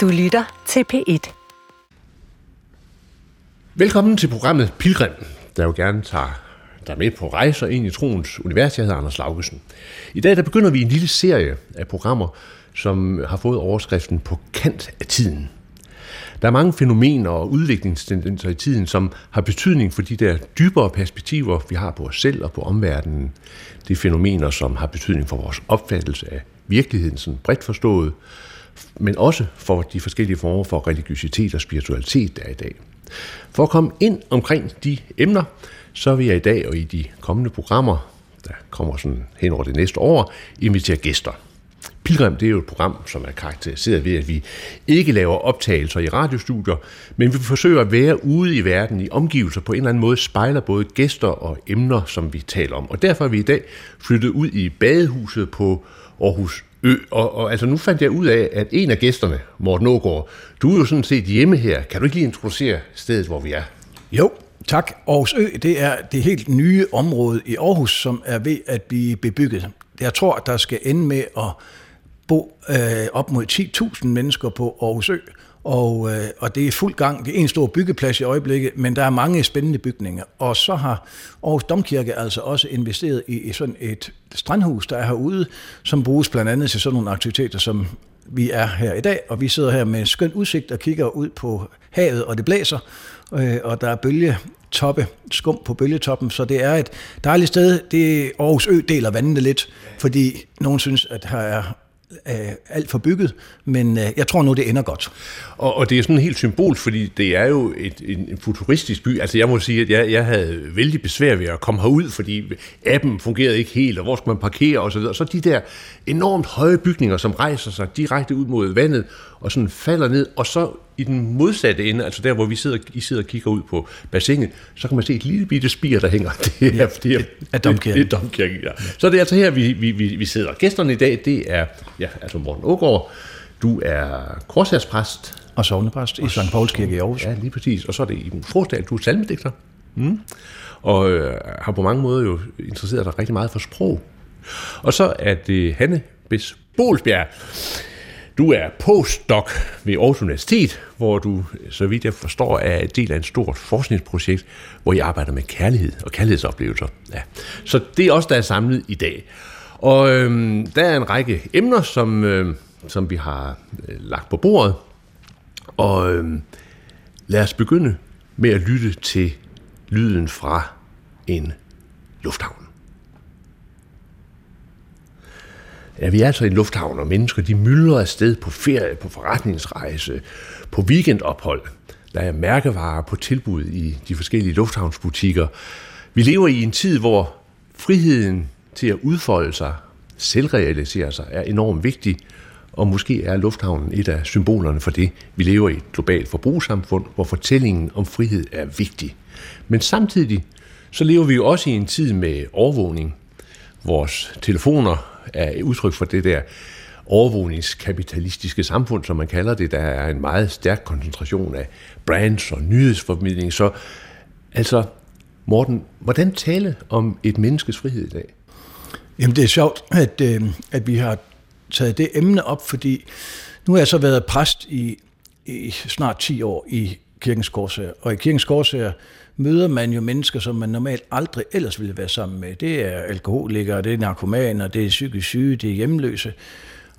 Du lytter til P1. Velkommen til programmet Pilgrim, der jo gerne tager dig med på rejser ind i troens univers. Jeg hedder Anders Laugesen. I dag der begynder vi en lille serie af programmer, som har fået overskriften på kant af tiden. Der er mange fænomener og udviklingstendenser i tiden, som har betydning for de der dybere perspektiver, vi har på os selv og på omverdenen. Det er fænomener, som har betydning for vores opfattelse af virkeligheden, sådan bredt forstået, men også for de forskellige former for religiøsitet og spiritualitet, der er i dag. For at komme ind omkring de emner, så vil jeg i dag og i de kommende programmer, der kommer sådan hen over det næste år, invitere gæster. Pilgrim, det er jo et program, som er karakteriseret ved, at vi ikke laver optagelser i radiostudier, men vi forsøger at være ude i verden i omgivelser på en eller anden måde, spejler både gæster og emner, som vi taler om. Og derfor er vi i dag flyttet ud i badehuset på Aarhus Ø. Og, og altså nu fandt jeg ud af, at en af gæsterne, Morten Ågaard, du er jo sådan set hjemme her. Kan du ikke lige introducere stedet, hvor vi er? Jo, tak. Aarhus Ø, det er det helt nye område i Aarhus, som er ved at blive bebygget. Jeg tror, der skal ende med at bo øh, op mod 10.000 mennesker på Aarhus Ø, og, øh, og det er fuld gang. Det er en stor byggeplads i øjeblikket, men der er mange spændende bygninger. Og så har Aarhus Domkirke altså også investeret i, i sådan et strandhus, der er herude, som bruges blandt andet til sådan nogle aktiviteter, som vi er her i dag. Og vi sidder her med en skøn udsigt og kigger ud på havet, og det blæser, øh, og der er bølge toppe, skum på bølgetoppen, så det er et dejligt sted. Det Aarhus Ø deler vandene lidt, fordi nogen synes, at her er øh, alt for bygget, men øh, jeg tror nu, det ender godt. Og, og det er sådan helt symbol, fordi det er jo et, en, en futuristisk by. Altså jeg må sige, at jeg, jeg havde vældig besvær ved at komme herud, fordi appen fungerede ikke helt, og hvor skal man parkere osv. Og så de der enormt høje bygninger, som rejser sig direkte ud mod vandet, og sådan falder ned, og så i den modsatte ende, altså der, hvor vi sidder, I sidder og kigger ud på bassinet, så kan man se et lille bitte spir, der hænger. Det er, ja, det er, er domkirken. Det, det er domkirken, ja. Så det er altså her, vi, vi, vi, vi sidder. Gæsterne i dag, det er ja, altså Morten Ågaard, du er korsærspræst. Og sovnepræst i St. Pauls Kirke i Aarhus. Ja, lige præcis. Og så er det i Frosdal, du er salmedigter. Mm. Og øh, har på mange måder jo interesseret dig rigtig meget for sprog. Og så er det Hanne Bes Bolsbjerg. Du er postdoc ved Aarhus Universitet, hvor du, så vidt jeg forstår, er en del af et stort forskningsprojekt, hvor I arbejder med kærlighed og kærlighedsoplevelser. Ja. Så det er også der er samlet i dag. Og øhm, der er en række emner, som, øhm, som vi har øh, lagt på bordet. Og øhm, lad os begynde med at lytte til lyden fra en lufthavn. Ja, vi er altså i en lufthavn, og mennesker de myldrer afsted på ferie, på forretningsrejse, på weekendophold. Der er mærkevarer på tilbud i de forskellige lufthavnsbutikker. Vi lever i en tid, hvor friheden til at udfolde sig, selvrealisere sig, er enormt vigtig, og måske er lufthavnen et af symbolerne for det. Vi lever i et globalt forbrugssamfund, hvor fortællingen om frihed er vigtig. Men samtidig så lever vi jo også i en tid med overvågning. Vores telefoner er udtryk for det der overvågningskapitalistiske samfund, som man kalder det. Der er en meget stærk koncentration af brands og nyhedsformidling. Så altså, Morten, hvordan tale om et menneskes frihed i dag? Jamen det er sjovt, at, øh, at vi har taget det emne op, fordi nu har jeg så været præst i, i snart 10 år i Kirkens Korsager. Og i Kirkens Korsager møder man jo mennesker, som man normalt aldrig ellers ville være sammen med. Det er alkoholikere, det er narkomaner, det er psykisk syge, det er hjemløse.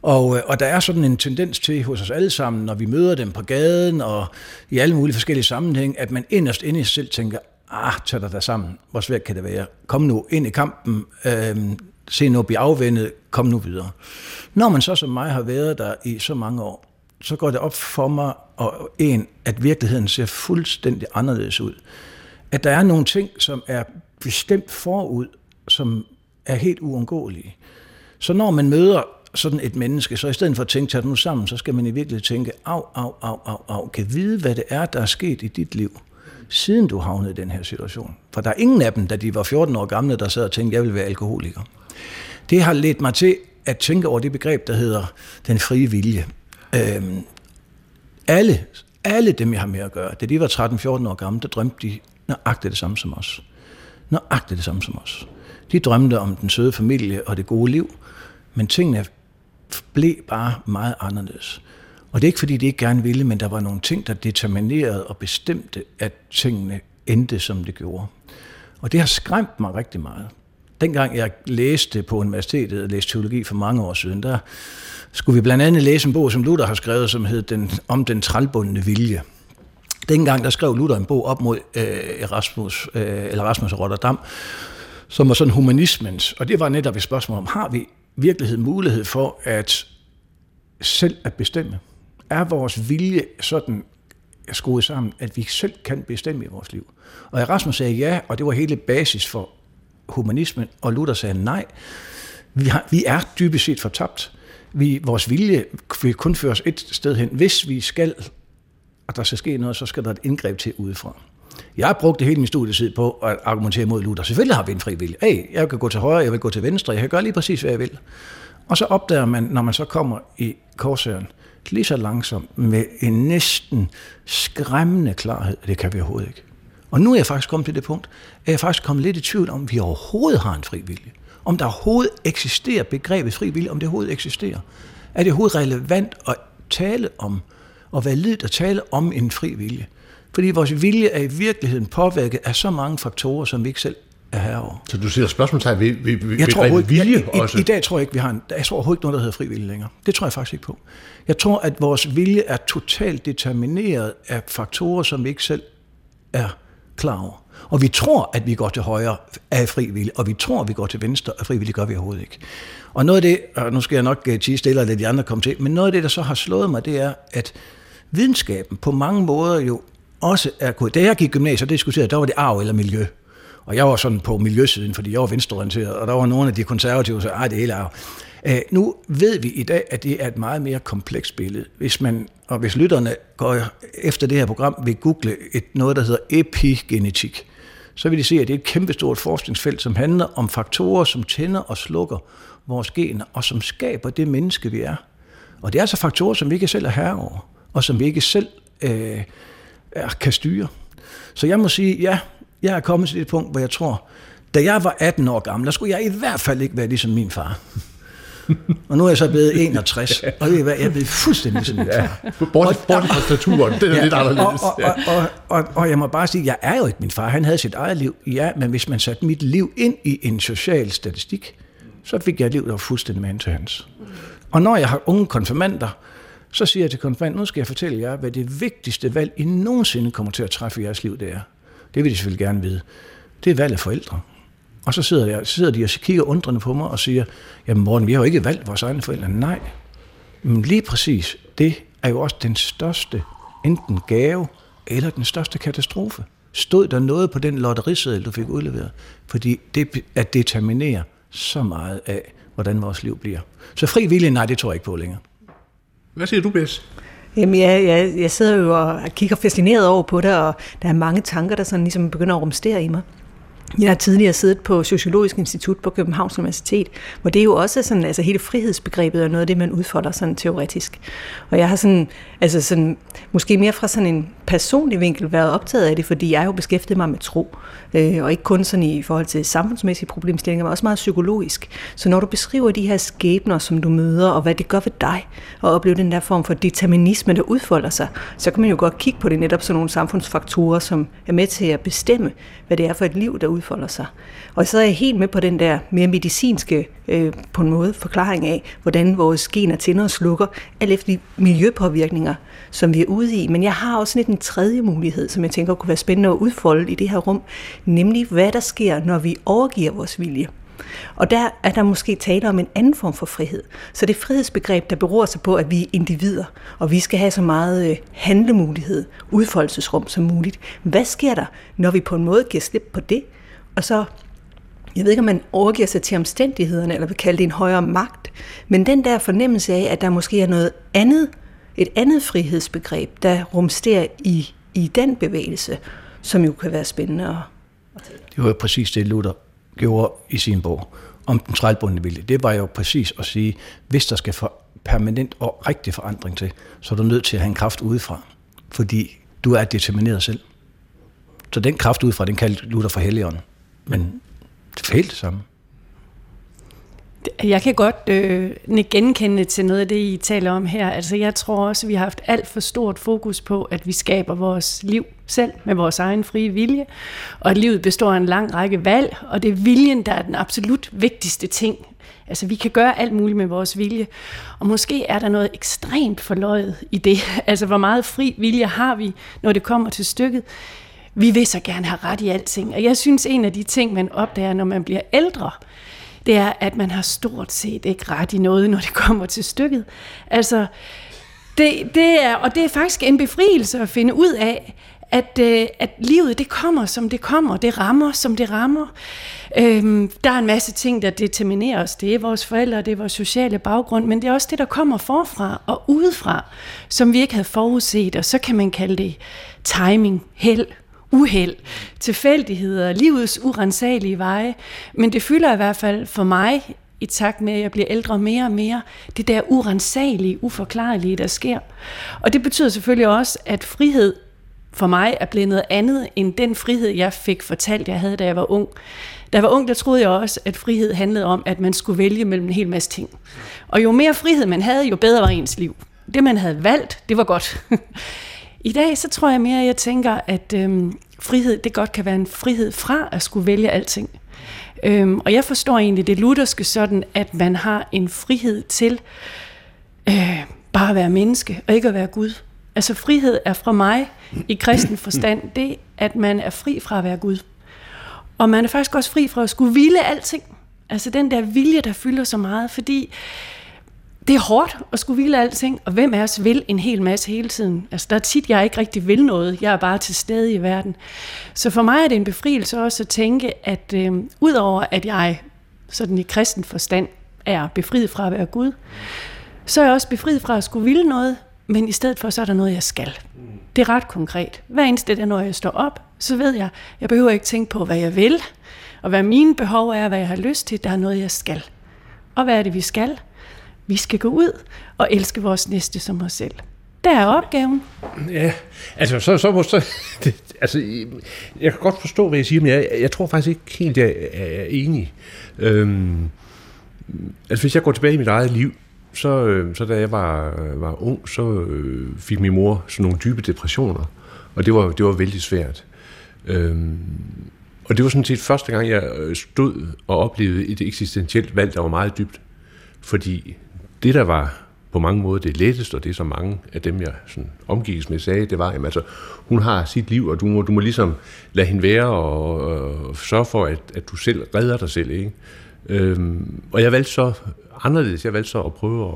Og, øh, og der er sådan en tendens til hos os alle sammen, når vi møder dem på gaden og i alle mulige forskellige sammenhæng, at man inderst inde i sig selv tænker, ah, tag dig da sammen, hvor svært kan det være? Kom nu ind i kampen, øh, se nu blive afvendet, kom nu videre. Når man så som mig har været der i så mange år, så går det op for mig, og en, at virkeligheden ser fuldstændig anderledes ud. At der er nogle ting, som er bestemt forud, som er helt uundgåelige. Så når man møder sådan et menneske, så i stedet for at tænke, tag nu sammen, så skal man i virkeligheden tænke, af, af, af, af, af, kan vide, hvad det er, der er sket i dit liv, siden du havnede i den her situation. For der er ingen af dem, da de var 14 år gamle, der sad og tænkte, jeg vil være alkoholiker. Det har ledt mig til at tænke over det begreb, der hedder den frie vilje. Øhm, alle, alle dem, jeg har med at gøre, da de var 13-14 år gamle, der drømte de nøjagtigt det samme som os. Nøjagtigt det samme som os. De drømte om den søde familie og det gode liv, men tingene blev bare meget anderledes. Og det er ikke fordi, de ikke gerne ville, men der var nogle ting, der determinerede og bestemte, at tingene endte, som det gjorde. Og det har skræmt mig rigtig meget. Dengang jeg læste på universitetet, og læste teologi for mange år siden, der skulle vi blandt andet læse en bog, som Luther har skrevet, som hed den, Om den trælbundne vilje. Dengang der skrev Luther en bog op mod øh, Erasmus, øh, eller Erasmus Rotterdam, som var sådan humanismens, og det var netop et spørgsmål om, har vi virkelighed mulighed for at selv at bestemme? Er vores vilje sådan skruet sammen, at vi selv kan bestemme i vores liv? Og Erasmus sagde ja, og det var hele basis for humanismen, og Luther sagde nej. Vi, har, vi er dybest set fortabt. Vi, vores vilje vil kun føre os et sted hen. Hvis vi skal, og der skal ske noget, så skal der et indgreb til udefra. Jeg har brugt det hele min studietid på at argumentere mod Luther. Selvfølgelig har vi en fri vilje. Hey, jeg kan gå til højre, jeg vil gå til venstre, jeg kan gøre lige præcis, hvad jeg vil. Og så opdager man, når man så kommer i korsøren, lige så langsomt, med en næsten skræmmende klarhed, det kan vi overhovedet ikke. Og nu er jeg faktisk kommet til det punkt, at jeg faktisk kommet lidt i tvivl om, vi overhovedet har en fri vilje. Om der overhovedet eksisterer begrebet fri vilje, om det overhovedet eksisterer. Er det overhovedet relevant at tale om, og validt at tale om en fri vilje? Fordi vores vilje er i virkeligheden påvirket af så mange faktorer, som vi ikke selv er herover. Så du siger spørgsmålstegn ved, ved, ved jeg tror vilje jeg, i, også? I, I dag tror jeg ikke, vi har en, jeg tror overhovedet ikke noget, der hedder frivillig længere. Det tror jeg faktisk ikke på. Jeg tror, at vores vilje er totalt determineret af faktorer, som vi ikke selv er klar over. Og vi tror, at vi går til højre af frivillig, og vi tror, at vi går til venstre af frivillig, gør vi overhovedet ikke. Og noget af det, og nu skal jeg nok tige stille, og lade de andre komme til, men noget af det, der så har slået mig, det er, at videnskaben på mange måder jo også er gået. Da jeg gik i gymnasiet og diskuterede, der var det arv eller miljø. Og jeg var sådan på miljøsiden, fordi jeg var venstreorienteret, og der var nogle af de konservative, der sagde, det hele arv. Uh, nu ved vi i dag, at det er et meget mere komplekst billede. Hvis man, og hvis lytterne går efter det her program, vil google et, noget, der hedder epigenetik, så vil de se, at det er et kæmpestort forskningsfelt, som handler om faktorer, som tænder og slukker vores gener, og som skaber det menneske, vi er. Og det er altså faktorer, som vi ikke selv er herre over, og som vi ikke selv øh, kan styre. Så jeg må sige, ja, jeg er kommet til det punkt, hvor jeg tror, da jeg var 18 år gammel, der skulle jeg i hvert fald ikke være ligesom min far. og nu er jeg så blevet 61, og det er, jeg er blevet fuldstændig som min far. Ja, bort, bort fra staturen, det er ja, lidt anderledes. Og, og, og, og, og jeg må bare sige, jeg er jo ikke min far, han havde sit eget liv, ja, men hvis man satte mit liv ind i en social statistik, så fik jeg et liv, der var fuldstændig med til hans. Og når jeg har unge konfirmander, så siger jeg til konfirmanden, nu skal jeg fortælle jer, hvad det vigtigste valg, I nogensinde kommer til at træffe i jeres liv, det er. Det vil de selvfølgelig gerne vide. Det er valg af forældre. Og så sidder, jeg, sidder de og kigger undrende på mig og siger, jamen Morten, vi har jo ikke valgt vores egne forældre. Nej, men lige præcis, det er jo også den største enten gave eller den største katastrofe. Stod der noget på den lotteriseddel, du fik udleveret? Fordi det at determinere så meget af, hvordan vores liv bliver. Så fri vilje, nej, det tror jeg ikke på længere. Hvad siger du, Bess? Jamen, jeg, jeg, jeg sidder jo og kigger fascineret over på det, og der er mange tanker, der sådan ligesom begynder at rumstere i mig. Jeg har tidligere siddet på Sociologisk Institut på Københavns Universitet, hvor det jo også er sådan, altså hele frihedsbegrebet er noget af det, man udfordrer sådan teoretisk. Og jeg har sådan, altså sådan, måske mere fra sådan en personlig vinkel været optaget af det, fordi jeg jo beskæftiget mig med tro, øh, og ikke kun sådan i forhold til samfundsmæssige problemstillinger, men også meget psykologisk. Så når du beskriver de her skæbner, som du møder, og hvad det gør ved dig, og oplever den der form for determinisme, der udfolder sig, så kan man jo godt kigge på det netop sådan nogle samfundsfaktorer, som er med til at bestemme, hvad det er for et liv, der udfolder sig. Og så er jeg helt med på den der mere medicinske øh, på en måde forklaring af, hvordan vores gener tænder og slukker, alt efter de miljøpåvirkninger, som vi er ude i. Men jeg har også lidt en tredje mulighed, som jeg tænker kunne være spændende at udfolde i det her rum, nemlig hvad der sker, når vi overgiver vores vilje. Og der er der måske tale om en anden form for frihed. Så det frihedsbegreb, der beror sig på, at vi er individer, og vi skal have så meget øh, handlemulighed, udfoldelsesrum som muligt. Hvad sker der, når vi på en måde giver slip på det, og så jeg ved ikke, om man overgiver sig til omstændighederne, eller vil kalde det en højere magt, men den der fornemmelse af, at der måske er noget andet, et andet frihedsbegreb, der rumsterer i, i den bevægelse, som jo kan være spændende at, at Det var jo præcis det, Luther gjorde i sin bog om den trælbundne vilje. Det var jo præcis at sige, hvis der skal for permanent og rigtig forandring til, så er du nødt til at have en kraft udefra, fordi du er determineret selv. Så den kraft udefra, den kaldte Luther for helligånden. Men det er helt det samme. Jeg kan godt øh, genkende til noget af det, I taler om her. Altså, jeg tror også, vi har haft alt for stort fokus på, at vi skaber vores liv selv med vores egen frie vilje, og at livet består af en lang række valg, og det er viljen, der er den absolut vigtigste ting. Altså, vi kan gøre alt muligt med vores vilje, og måske er der noget ekstremt forløjet i det. Altså, hvor meget fri vilje har vi, når det kommer til stykket? Vi vil så gerne have ret i alting, og jeg synes, en af de ting, man opdager, når man bliver ældre, det er, at man har stort set ikke ret i noget, når det kommer til stykket. Altså, det, det er, og det er faktisk en befrielse at finde ud af, at, øh, at livet det kommer, som det kommer. Det rammer, som det rammer. Øhm, der er en masse ting, der determinerer os. Det er vores forældre, det er vores sociale baggrund, men det er også det, der kommer forfra og udefra, som vi ikke havde forudset, og så kan man kalde det timing, held, uheld, tilfældigheder, livets urensagelige veje. Men det fylder i hvert fald for mig, i takt med, at jeg bliver ældre mere og mere, det der urensagelige, uforklarlige, der sker. Og det betyder selvfølgelig også, at frihed for mig er blevet noget andet end den frihed, jeg fik fortalt, jeg havde, da jeg var ung. Da jeg var ung, der troede jeg også, at frihed handlede om, at man skulle vælge mellem en hel masse ting. Og jo mere frihed man havde, jo bedre var ens liv. Det, man havde valgt, det var godt. I dag, så tror jeg mere, at jeg tænker, at øhm, frihed, det godt kan være en frihed fra at skulle vælge alting. Øhm, og jeg forstår egentlig det lutherske sådan, at man har en frihed til øh, bare at være menneske, og ikke at være Gud. Altså frihed er fra mig i kristen forstand, det at man er fri fra at være Gud. Og man er faktisk også fri fra at skulle ville alting. Altså den der vilje, der fylder så meget, fordi det er hårdt at skulle ville alting, og hvem af os vil en hel masse hele tiden? Altså, der er tit, jeg ikke rigtig vil noget. Jeg er bare til stede i verden. Så for mig er det en befrielse også at tænke, at øh, udover at jeg sådan i kristen forstand er befriet fra at være Gud, så er jeg også befriet fra at skulle ville noget, men i stedet for, så er der noget, jeg skal. Det er ret konkret. Hver eneste dag, når jeg står op, så ved jeg, jeg behøver ikke tænke på, hvad jeg vil, og hvad mine behov er, hvad jeg har lyst til. Der er noget, jeg skal. Og hvad er det, vi skal? Vi skal gå ud og elske vores næste som os selv. Der er opgaven. Ja, altså, så, så, så det, altså, jeg kan godt forstå, hvad jeg siger, men jeg, jeg tror faktisk ikke helt, jeg er enig. Øhm, altså, hvis jeg går tilbage i mit eget liv, så, øh, så da jeg var, var ung, så øh, fik min mor sådan nogle dybe depressioner, og det var, det var vældig svært. Øhm, og det var sådan set første gang, jeg øh, stod og oplevede et eksistentielt valg, der var meget dybt. Fordi det, der var på mange måder det letteste, og det som mange af dem, jeg sådan omgives med, sagde, det var, at altså, hun har sit liv, og du må, du må ligesom lade hende være og, og sørge for, at, at du selv redder dig selv. Ikke? Øhm, og jeg valgte så anderledes. Jeg valgte så at prøve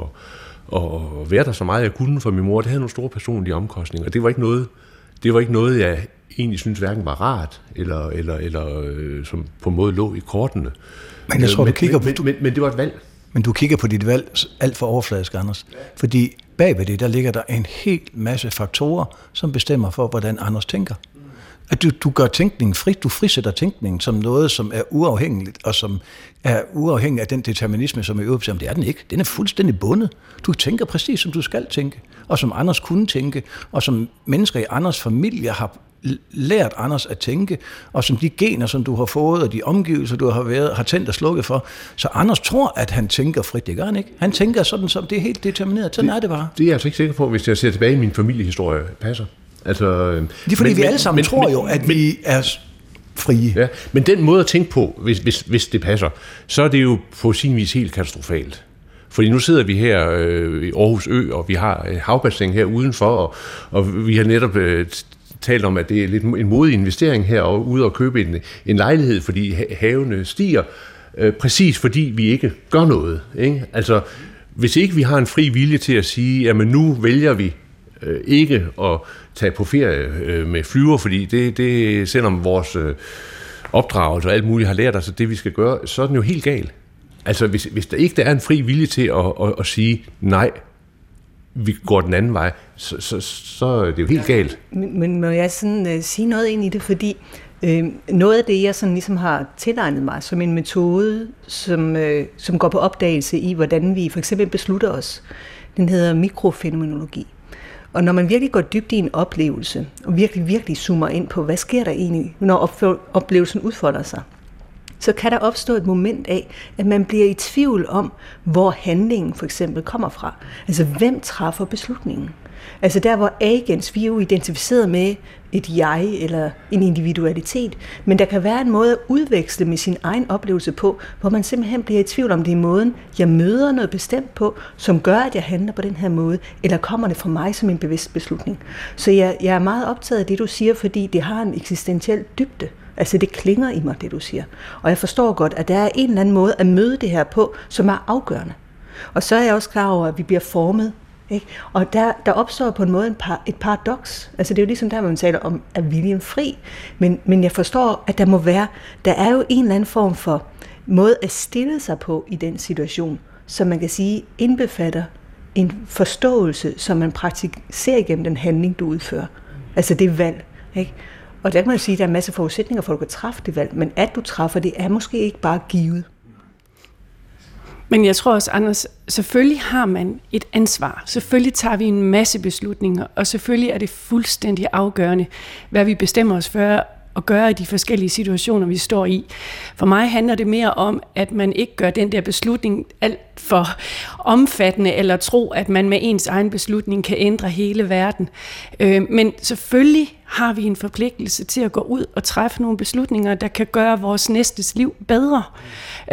at, at være der så meget, jeg kunne for min mor. Det havde nogle store personlige omkostninger, og det var ikke noget, det var ikke noget jeg egentlig synes hverken var rart, eller, eller, eller øh, som på en måde lå i kortene. Men jeg tror, men, du kigger men, på... Men, men, men det var et valg. Men du kigger på dit valg alt for overfladisk, Anders. Fordi bagved det, der ligger der en helt masse faktorer, som bestemmer for, hvordan Anders tænker. At du, du gør tænkningen fri, du frisætter tænkningen som noget, som er uafhængigt, og som er uafhængig af den determinisme, som er øvet Det er den ikke. Den er fuldstændig bundet. Du tænker præcis, som du skal tænke, og som Anders kunne tænke, og som mennesker i Anders familie har lært Anders at tænke, og som de gener, som du har fået, og de omgivelser, du har, været, har tændt og slukket for. Så Anders tror, at han tænker frit. Det gør han ikke. Han tænker sådan, som det er helt determineret. Sådan det, er det bare. Det er jeg altså ikke sikker på, hvis jeg ser tilbage i min familiehistorie, passer. Altså, det er fordi, men, vi alle sammen men, tror jo, at men, vi er frie. Ja, men den måde at tænke på, hvis, hvis, hvis det passer, så er det jo på sin vis helt katastrofalt. Fordi nu sidder vi her øh, i Aarhus Ø, og vi har havbassin her udenfor, og, og vi har netop øh, talt om, at det er lidt en modig investering her, og ude og købe en, en lejlighed, fordi havene stiger, øh, præcis fordi vi ikke gør noget. Ikke? Altså, hvis ikke vi har en fri vilje til at sige, at nu vælger vi øh, ikke at tage på ferie øh, med flyver, fordi det, det selvom vores øh, opdragelse og alt muligt har lært os, at det vi skal gøre, så er den jo helt gal. Altså hvis, hvis der ikke der er en fri vilje til at, at, at sige, nej, vi går den anden vej, så, så, så er det jo helt galt. Men, men må jeg sådan øh, sige noget ind i det, fordi øh, noget af det, jeg sådan ligesom har tilegnet mig som en metode, som, øh, som går på opdagelse i, hvordan vi for eksempel beslutter os, den hedder mikrofænomenologi. Og når man virkelig går dybt i en oplevelse, og virkelig, virkelig zoomer ind på, hvad sker der egentlig, når oplevelsen udfolder sig, så kan der opstå et moment af, at man bliver i tvivl om, hvor handlingen for eksempel kommer fra. Altså, hvem træffer beslutningen? Altså der, hvor agens, vi er jo identificeret med et jeg eller en individualitet, men der kan være en måde at udveksle med sin egen oplevelse på, hvor man simpelthen bliver i tvivl om det er måden, jeg møder noget bestemt på, som gør, at jeg handler på den her måde, eller kommer det fra mig som en bevidst beslutning. Så jeg, jeg er meget optaget af det, du siger, fordi det har en eksistentiel dybde. Altså det klinger i mig, det du siger. Og jeg forstår godt, at der er en eller anden måde at møde det her på, som er afgørende. Og så er jeg også klar over, at vi bliver formet ikke? Og der, der opstår på en måde en par, et paradoks. Altså det er jo ligesom der, hvor man taler om, at viljen fri. Men, men jeg forstår, at der må være, der er jo en eller anden form for måde at stille sig på i den situation, som man kan sige indbefatter en forståelse, som man praktiserer igennem den handling, du udfører. Altså det valg. Ikke? Og der kan man sige, at der er masser masse forudsætninger for, at du kan træffe det valg, men at du træffer det, er måske ikke bare givet. Men jeg tror også, Anders, selvfølgelig har man et ansvar. Selvfølgelig tager vi en masse beslutninger, og selvfølgelig er det fuldstændig afgørende, hvad vi bestemmer os for at gøre i de forskellige situationer, vi står i. For mig handler det mere om, at man ikke gør den der beslutning alt for omfattende, eller tro, at man med ens egen beslutning kan ændre hele verden. Øh, men selvfølgelig har vi en forpligtelse til at gå ud og træffe nogle beslutninger, der kan gøre vores næstes liv bedre.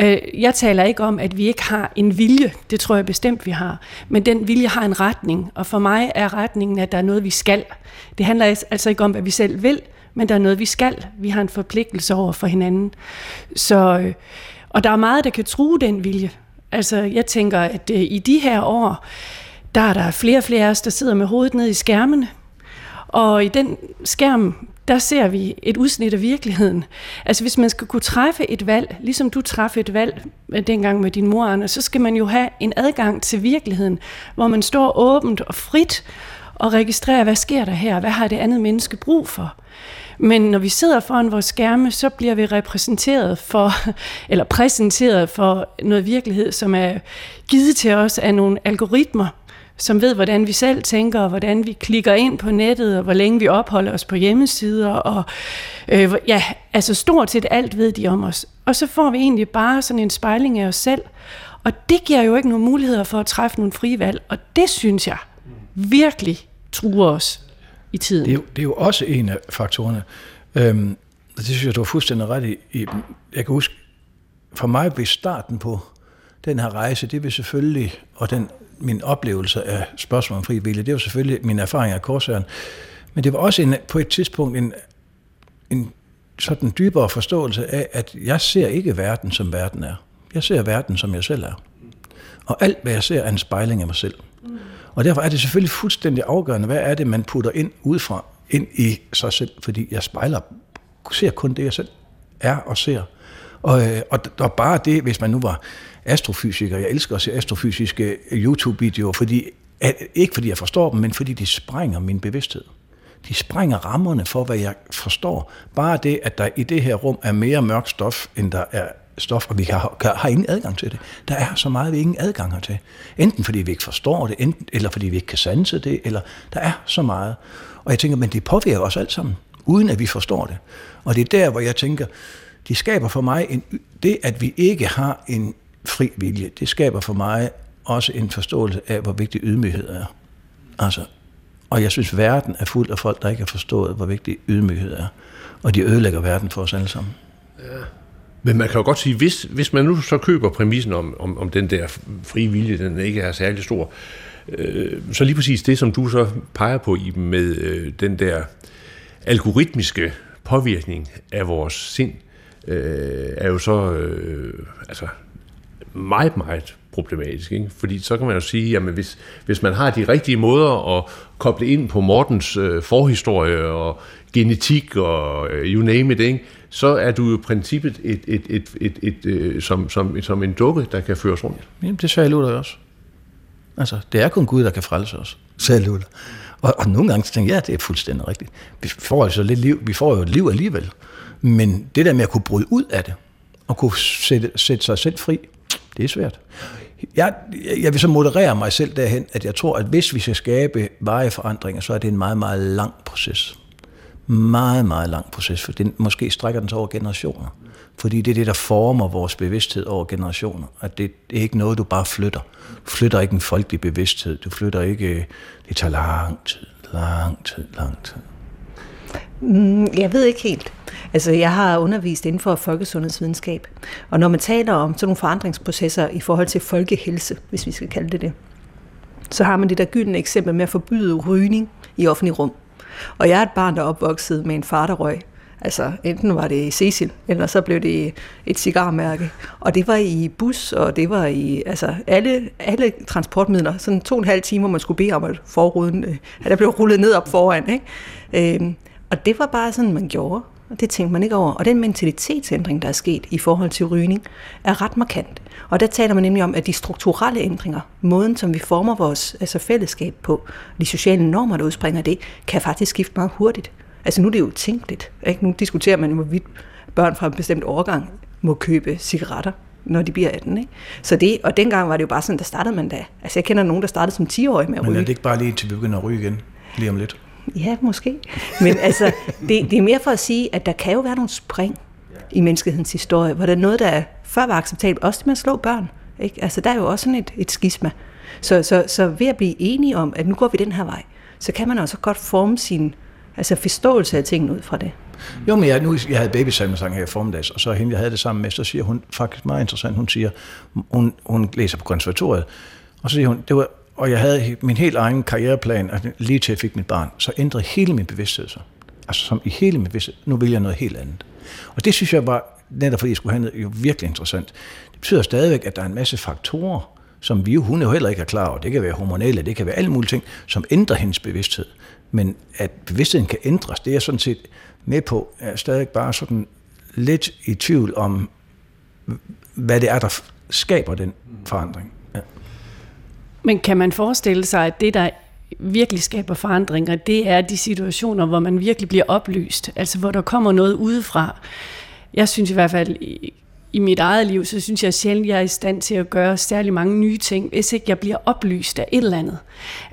Øh, jeg taler ikke om, at vi ikke har en vilje. Det tror jeg bestemt, vi har. Men den vilje har en retning, og for mig er retningen, at der er noget, vi skal. Det handler altså ikke om, hvad vi selv vil, men der er noget, vi skal. Vi har en forpligtelse over for hinanden. Så, øh, og der er meget, der kan true den vilje. Altså, jeg tænker, at øh, i de her år, der er der flere og flere af os, der sidder med hovedet ned i skærmene. Og i den skærm, der ser vi et udsnit af virkeligheden. Altså hvis man skal kunne træffe et valg, ligesom du træffede et valg dengang med din mor, Anna, så skal man jo have en adgang til virkeligheden, hvor man står åbent og frit og registrerer, hvad sker der her, hvad har det andet menneske brug for. Men når vi sidder foran vores skærme, så bliver vi repræsenteret for, eller præsenteret for noget virkelighed, som er givet til os af nogle algoritmer, som ved, hvordan vi selv tænker, og hvordan vi klikker ind på nettet, og hvor længe vi opholder os på hjemmesider, og øh, ja, altså stort set alt ved de om os. Og så får vi egentlig bare sådan en spejling af os selv, og det giver jo ikke nogen muligheder for at træffe nogle frie valg, og det synes jeg virkelig truer os i tiden. Det er jo, det er jo også en af faktorerne. Øhm, det synes jeg, du har fuldstændig ret i. Jeg kan huske, for mig blev starten på den her rejse, det vil selvfølgelig, og den, min oplevelse af spørgsmål om fri vilje, det var selvfølgelig min erfaring af korsøren. Men det var også en, på et tidspunkt en, en sådan dybere forståelse af, at jeg ser ikke verden, som verden er. Jeg ser verden, som jeg selv er. Og alt, hvad jeg ser, er en spejling af mig selv. Mm. Og derfor er det selvfølgelig fuldstændig afgørende, hvad er det, man putter ind udefra, ind i sig selv, fordi jeg spejler, ser kun det, jeg selv er og ser. Og, øh, og, og bare det, hvis man nu var astrofysiker, jeg elsker at se astrofysiske YouTube-videoer, fordi, ikke fordi jeg forstår dem, men fordi de sprænger min bevidsthed. De sprænger rammerne for, hvad jeg forstår. Bare det, at der i det her rum er mere mørk stof, end der er stof, og vi har, har ingen adgang til det. Der er så meget, vi ingen adgang har til. Enten fordi vi ikke forstår det, enten, eller fordi vi ikke kan sanse det, eller der er så meget. Og jeg tænker, men det påvirker os alt sammen, uden at vi forstår det. Og det er der, hvor jeg tænker, de skaber for mig en, det, at vi ikke har en fri vilje, det skaber for mig også en forståelse af, hvor vigtig ydmyghed er. Altså, og jeg synes, verden er fuld af folk, der ikke har forstået, hvor vigtig ydmyghed er. Og de ødelægger verden for os alle sammen. Ja. Men man kan jo godt sige, hvis, hvis man nu så køber præmissen om, om, om den der frie vilje, den ikke er særlig stor, øh, så lige præcis det, som du så peger på i med øh, den der algoritmiske påvirkning af vores sind, øh, er jo så øh, altså meget, meget problematisk. Ikke? Fordi så kan man jo sige, at hvis, hvis man har de rigtige måder at koble ind på Mortens øh, forhistorie og genetik og øh, you name it, ikke? Så er du jo i princippet et, et, et, et, et, et, som, som, som en dukke, der kan føres rundt. Jamen, det sagde Luther også. Altså, det er kun Gud, der kan frelse os, sagde Luther. Og, og nogle gange tænker jeg, ja, det er fuldstændig rigtigt. Vi får altså lidt liv, vi får jo et liv alligevel. Men det der med at kunne bryde ud af det, og kunne sætte, sætte sig selv fri, det er svært. Jeg, jeg vil så moderere mig selv derhen, at jeg tror, at hvis vi skal skabe veje forandringer, så er det en meget, meget lang proces. Meget, meget lang proces, for den, måske strækker den sig over generationer. Fordi det er det, der former vores bevidsthed over generationer. At det, det er ikke noget, du bare flytter. Du flytter ikke en folkelig bevidsthed. Du flytter ikke... Øh, det tager lang tid, lang tid, lang tid. Mm, jeg ved ikke helt. Altså, jeg har undervist inden for folkesundhedsvidenskab, og når man taler om sådan nogle forandringsprocesser i forhold til folkehelse, hvis vi skal kalde det det, så har man det der gyldne eksempel med at forbyde rygning i offentlig rum. Og jeg er et barn, der er opvokset med en far, der røg. Altså, enten var det Cecil, eller så blev det et cigarmærke. Og det var i bus, og det var i altså, alle, alle transportmidler. Sådan to og en halv time, hvor man skulle bede om, at forruden, øh, at der blev rullet ned op foran. Ikke? Øhm, og det var bare sådan, man gjorde. Og det tænkte man ikke over. Og den mentalitetsændring, der er sket i forhold til rygning, er ret markant. Og der taler man nemlig om, at de strukturelle ændringer, måden som vi former vores altså fællesskab på, de sociale normer, der udspringer det, kan faktisk skifte meget hurtigt. Altså nu er det jo tænkeligt. Ikke? Nu diskuterer man, hvorvidt børn fra en bestemt årgang må købe cigaretter når de bliver 18. Ikke? Så det, og dengang var det jo bare sådan, der startede man da. Altså jeg kender nogen, der startede som 10-årig med at ryge. Men er det ikke bare lige til vi begynder at ryge igen, lige om lidt? Ja, måske. Men altså, det, det er mere for at sige, at der kan jo være nogle spring i menneskehedens historie, hvor der er noget, der før var acceptabelt, også med at slå børn. Ikke? Altså, der er jo også sådan et, et skisma. Så, så, så ved at blive enige om, at nu går vi den her vej, så kan man også godt forme sin altså forståelse af tingene ud fra det. Jo, men jeg, nu, jeg havde babysalmesang her i formiddags, og så hende, jeg havde det sammen med, så siger hun faktisk meget interessant, hun siger, hun, hun læser på konservatoriet, og så siger hun, det var, og jeg havde min helt egen karriereplan, og lige til jeg fik mit barn, så ændrede hele min bevidsthed sig. Altså som i hele min bevidsthed, nu vil jeg noget helt andet. Og det synes jeg var, netop fordi jeg skulle have noget jo virkelig interessant. Det betyder stadigvæk, at der er en masse faktorer, som vi jo, hun jo heller ikke er klar over. Det kan være hormonelle, det kan være alle mulige ting, som ændrer hendes bevidsthed. Men at bevidstheden kan ændres, det er jeg sådan set med på. Jeg er stadig bare sådan lidt i tvivl om, hvad det er, der skaber den forandring. Men kan man forestille sig, at det, der virkelig skaber forandringer, det er de situationer, hvor man virkelig bliver oplyst, altså hvor der kommer noget udefra. Jeg synes i hvert fald, i mit eget liv, så synes jeg sjældent, jeg er i stand til at gøre særlig mange nye ting, hvis ikke jeg bliver oplyst af et eller andet.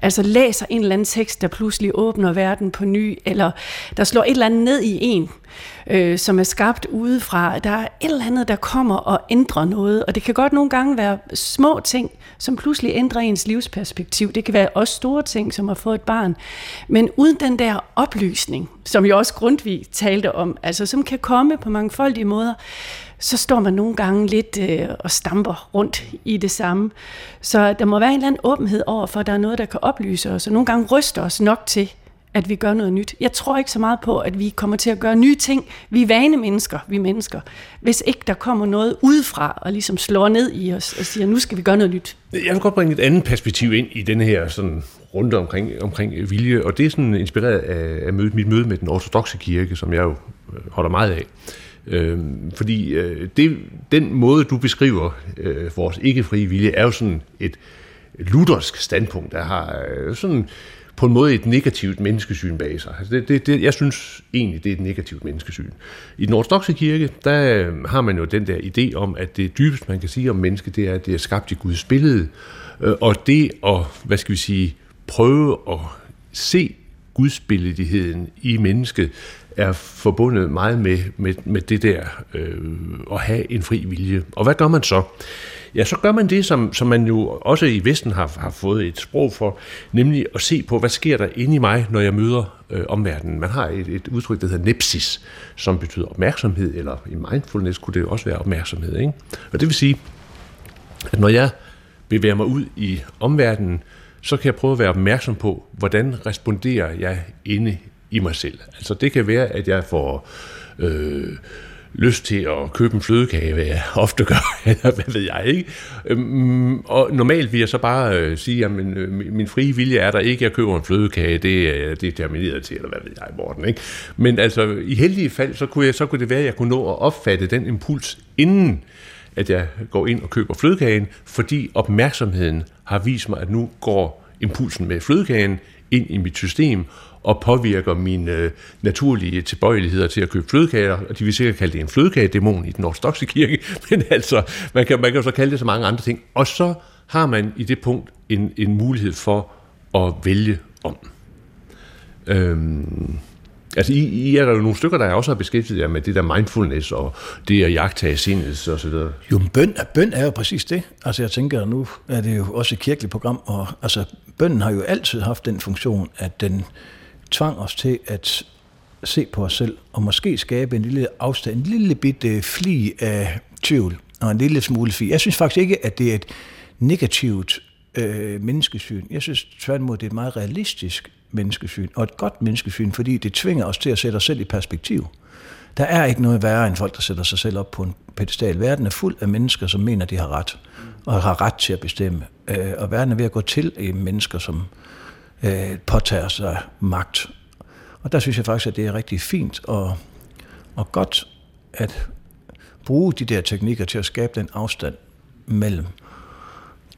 Altså læser en eller anden tekst, der pludselig åbner verden på ny, eller der slår et eller andet ned i en, øh, som er skabt udefra. Der er et eller andet, der kommer og ændrer noget, og det kan godt nogle gange være små ting, som pludselig ændrer ens livsperspektiv. Det kan være også store ting, som at få et barn. Men uden den der oplysning, som jo også Grundtvig talte om, altså som kan komme på mangfoldige måder, så står man nogle gange lidt øh, og stamper rundt i det samme. Så der må være en eller anden åbenhed over for, at der er noget, der kan oplyse os, og nogle gange ryster os nok til, at vi gør noget nyt. Jeg tror ikke så meget på, at vi kommer til at gøre nye ting. Vi er vane mennesker, vi mennesker. Hvis ikke der kommer noget udefra og ligesom slår ned i os og siger, nu skal vi gøre noget nyt. Jeg vil godt bringe et andet perspektiv ind i denne her sådan runde omkring, omkring vilje, og det er sådan inspireret af, af mødet, mit møde med den ortodoxe kirke, som jeg jo øh, holder meget af. Øh, fordi øh, det, den måde, du beskriver øh, vores ikke-frie vilje, er jo sådan et, luthersk standpunkt, der har øh, sådan på en måde et negativt menneskesyn bag sig. Altså det, det, det, jeg synes egentlig, det er et negativt menneskesyn. I den ortodoxe kirke, der øh, har man jo den der idé om, at det dybeste, man kan sige om mennesket, det er, at det er skabt i Guds billede. Øh, og det at, hvad skal vi sige, prøve at se gudsbilledigheden i mennesket, er forbundet meget med, med, med det der øh, at have en fri vilje. Og hvad gør man så? Ja, så gør man det, som, som man jo også i Vesten har, har fået et sprog for, nemlig at se på, hvad sker der inde i mig, når jeg møder øh, omverdenen. Man har et, et udtryk, der hedder nepsis, som betyder opmærksomhed, eller i mindfulness kunne det også være opmærksomhed. Ikke? Og det vil sige, at når jeg bevæger mig ud i omverdenen, så kan jeg prøve at være opmærksom på, hvordan responderer jeg inde i mig selv. Altså det kan være, at jeg får øh, lyst til at købe en flødekage, hvad jeg ofte gør, eller hvad ved jeg ikke. Øhm, og normalt vil jeg så bare øh, sige, at min, øh, min frie vilje er der ikke, jeg køber en flødekage, det er, det er termineret til, eller hvad ved jeg, Morten. Ikke? Men altså, i heldige fald, så kunne, jeg, så kunne det være, at jeg kunne nå at opfatte den impuls, inden at jeg går ind og køber flødekagen, fordi opmærksomheden har vist mig, at nu går impulsen med flødekagen ind i mit system, og påvirker mine øh, naturlige tilbøjeligheder til at købe flødekager, og de vil sikkert kalde det en flødekagedæmon i den ortodoxe kirke, men altså, man kan, man kan så kalde det så mange andre ting. Og så har man i det punkt en, en mulighed for at vælge om. Øhm, Altså, I, I er der jo nogle stykker, der også har beskæftiget jer med det der mindfulness og det at jagtage sindet og så videre. Jo, men bøn, bøn er jo præcis det. Altså, jeg tænker, nu er det jo også et kirkeligt program, og altså, bønnen har jo altid haft den funktion, at den tvang os til at se på os selv, og måske skabe en lille afstand, en lille bitte øh, fli af tvivl, og en lille smule fli. Jeg synes faktisk ikke, at det er et negativt øh, menneskesyn. Jeg synes tværtimod, det er et meget realistisk menneskesyn, og et godt menneskesyn, fordi det tvinger os til at sætte os selv i perspektiv. Der er ikke noget værre end folk, der sætter sig selv op på en pedestal. Verden er fuld af mennesker, som mener, de har ret, og har ret til at bestemme. Øh, og verden er ved at gå til i mennesker, som øh, påtager sig magt. Og der synes jeg faktisk, at det er rigtig fint og, og godt at bruge de der teknikker til at skabe den afstand mellem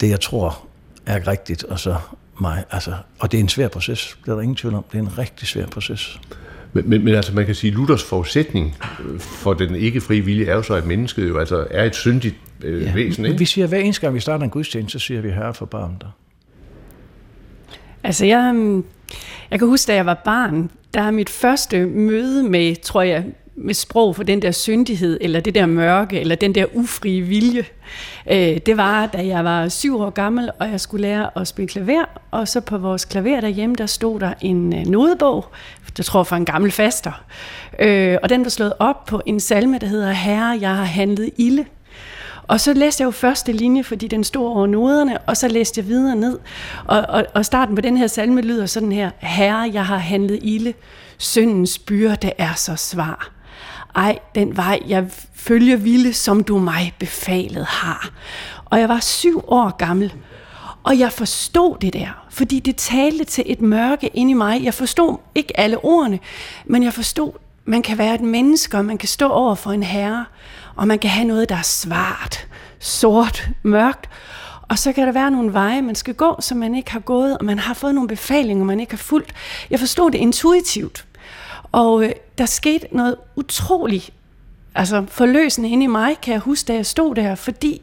det, jeg tror er rigtigt, og så mig. Altså, og det er en svær proces, det er der ingen tvivl om. Det er en rigtig svær proces. Men, men, men altså, man kan sige, at Luthers forudsætning for den ikke frie vilje er jo så, at mennesket jo altså er et syndigt øh, ja, væsen. Ikke? Vi siger, hver eneste gang vi starter en gudstjeneste, så siger vi, herre for barn dig. Altså, jeg, øhm, jeg kan huske, da jeg var barn, der er mit første møde med, tror jeg, med sprog for den der syndighed, eller det der mørke, eller den der ufrie vilje. Øh, det var, da jeg var syv år gammel, og jeg skulle lære at spille klaver, og så på vores klaver derhjemme, der stod der en øh, nodebog, det tror fra en gammel faster, øh, og den var slået op på en salme, der hedder Herre, jeg har handlet ilde. Og så læste jeg jo første linje, fordi den stod over noderne, og så læste jeg videre ned. Og, og, og starten på den her salme lyder sådan her. Herre, jeg har handlet ilde. Syndens byrde er så svar. Ej, den vej, jeg følger ville, som du mig befalet har. Og jeg var syv år gammel, og jeg forstod det der, fordi det talte til et mørke ind i mig. Jeg forstod ikke alle ordene, men jeg forstod, man kan være et menneske, og man kan stå over for en herre, og man kan have noget, der er svart, sort, mørkt, og så kan der være nogle veje, man skal gå, som man ikke har gået, og man har fået nogle befalinger, man ikke har fulgt. Jeg forstod det intuitivt. Og øh, der skete noget utroligt altså forløsende inde i mig, kan jeg huske, da jeg stod der, fordi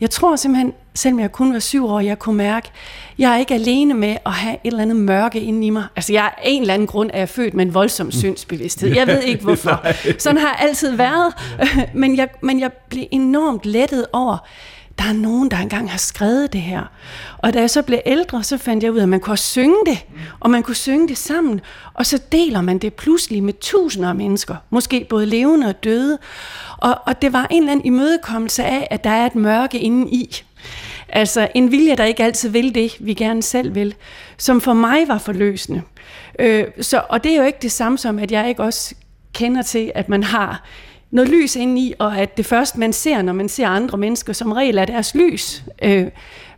jeg tror simpelthen, selvom jeg kun var syv år, jeg kunne mærke, jeg er ikke alene med at have et eller andet mørke inde i mig. Altså jeg er en eller anden grund, er jeg født med en voldsom syndsbevidsthed. Jeg ved ikke hvorfor. Sådan har jeg altid været, men jeg, men jeg blev enormt lettet over, der er nogen, der engang har skrevet det her. Og da jeg så blev ældre, så fandt jeg ud af, at man kunne synge det, og man kunne synge det sammen, og så deler man det pludselig med tusinder af mennesker, måske både levende og døde. Og, og det var en eller anden imødekommelse af, at der er et mørke inde i. Altså en vilje, der ikke altid vil det, vi gerne selv vil, som for mig var forløsende. Øh, så, og det er jo ikke det samme som, at jeg ikke også kender til, at man har noget lys ind i, og at det første, man ser, når man ser andre mennesker, som regel er deres lys. Øh,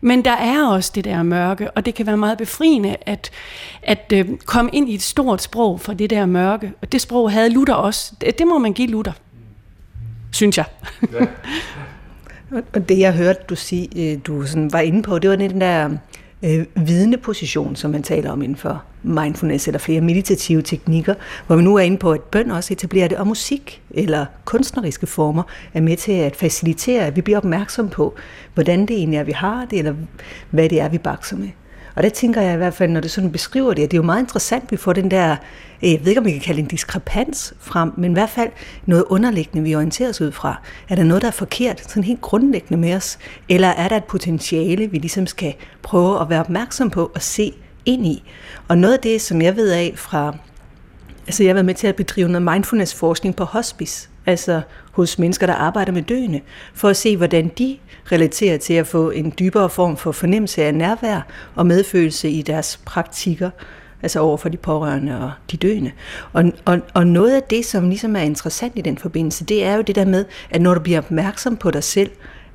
men der er også det der mørke, og det kan være meget befriende at, at øh, komme ind i et stort sprog for det der mørke. Og det sprog havde Luther også. Det, det må man give Luther, synes jeg. Ja. og det jeg hørte du sige, øh, du sådan var inde på, det var den der øh, vidende position, som man taler om inden for mindfulness eller flere meditative teknikker, hvor vi nu er inde på, at bøn også etablerer det, og musik eller kunstneriske former er med til at facilitere, at vi bliver opmærksom på, hvordan det egentlig er, vi har det, eller hvad det er, vi bakser med. Og der tænker jeg i hvert fald, når det sådan beskriver det, at det er jo meget interessant, at vi får den der, øh, jeg ved ikke, om vi kan kalde det en diskrepans frem, men i hvert fald noget underliggende, vi orienterer os ud fra. Er der noget, der er forkert, sådan helt grundlæggende med os? Eller er der et potentiale, vi ligesom skal prøve at være opmærksom på og se ind i? Og noget af det, som jeg ved af fra, altså jeg har været med til at bedrive noget mindfulness-forskning på hospice, altså hos mennesker, der arbejder med døende, for at se, hvordan de relaterer til at få en dybere form for fornemmelse af nærvær og medfølelse i deres praktikker, altså over for de pårørende og de døende. Og, og, og noget af det, som ligesom er interessant i den forbindelse, det er jo det der med, at når du bliver opmærksom på dig selv,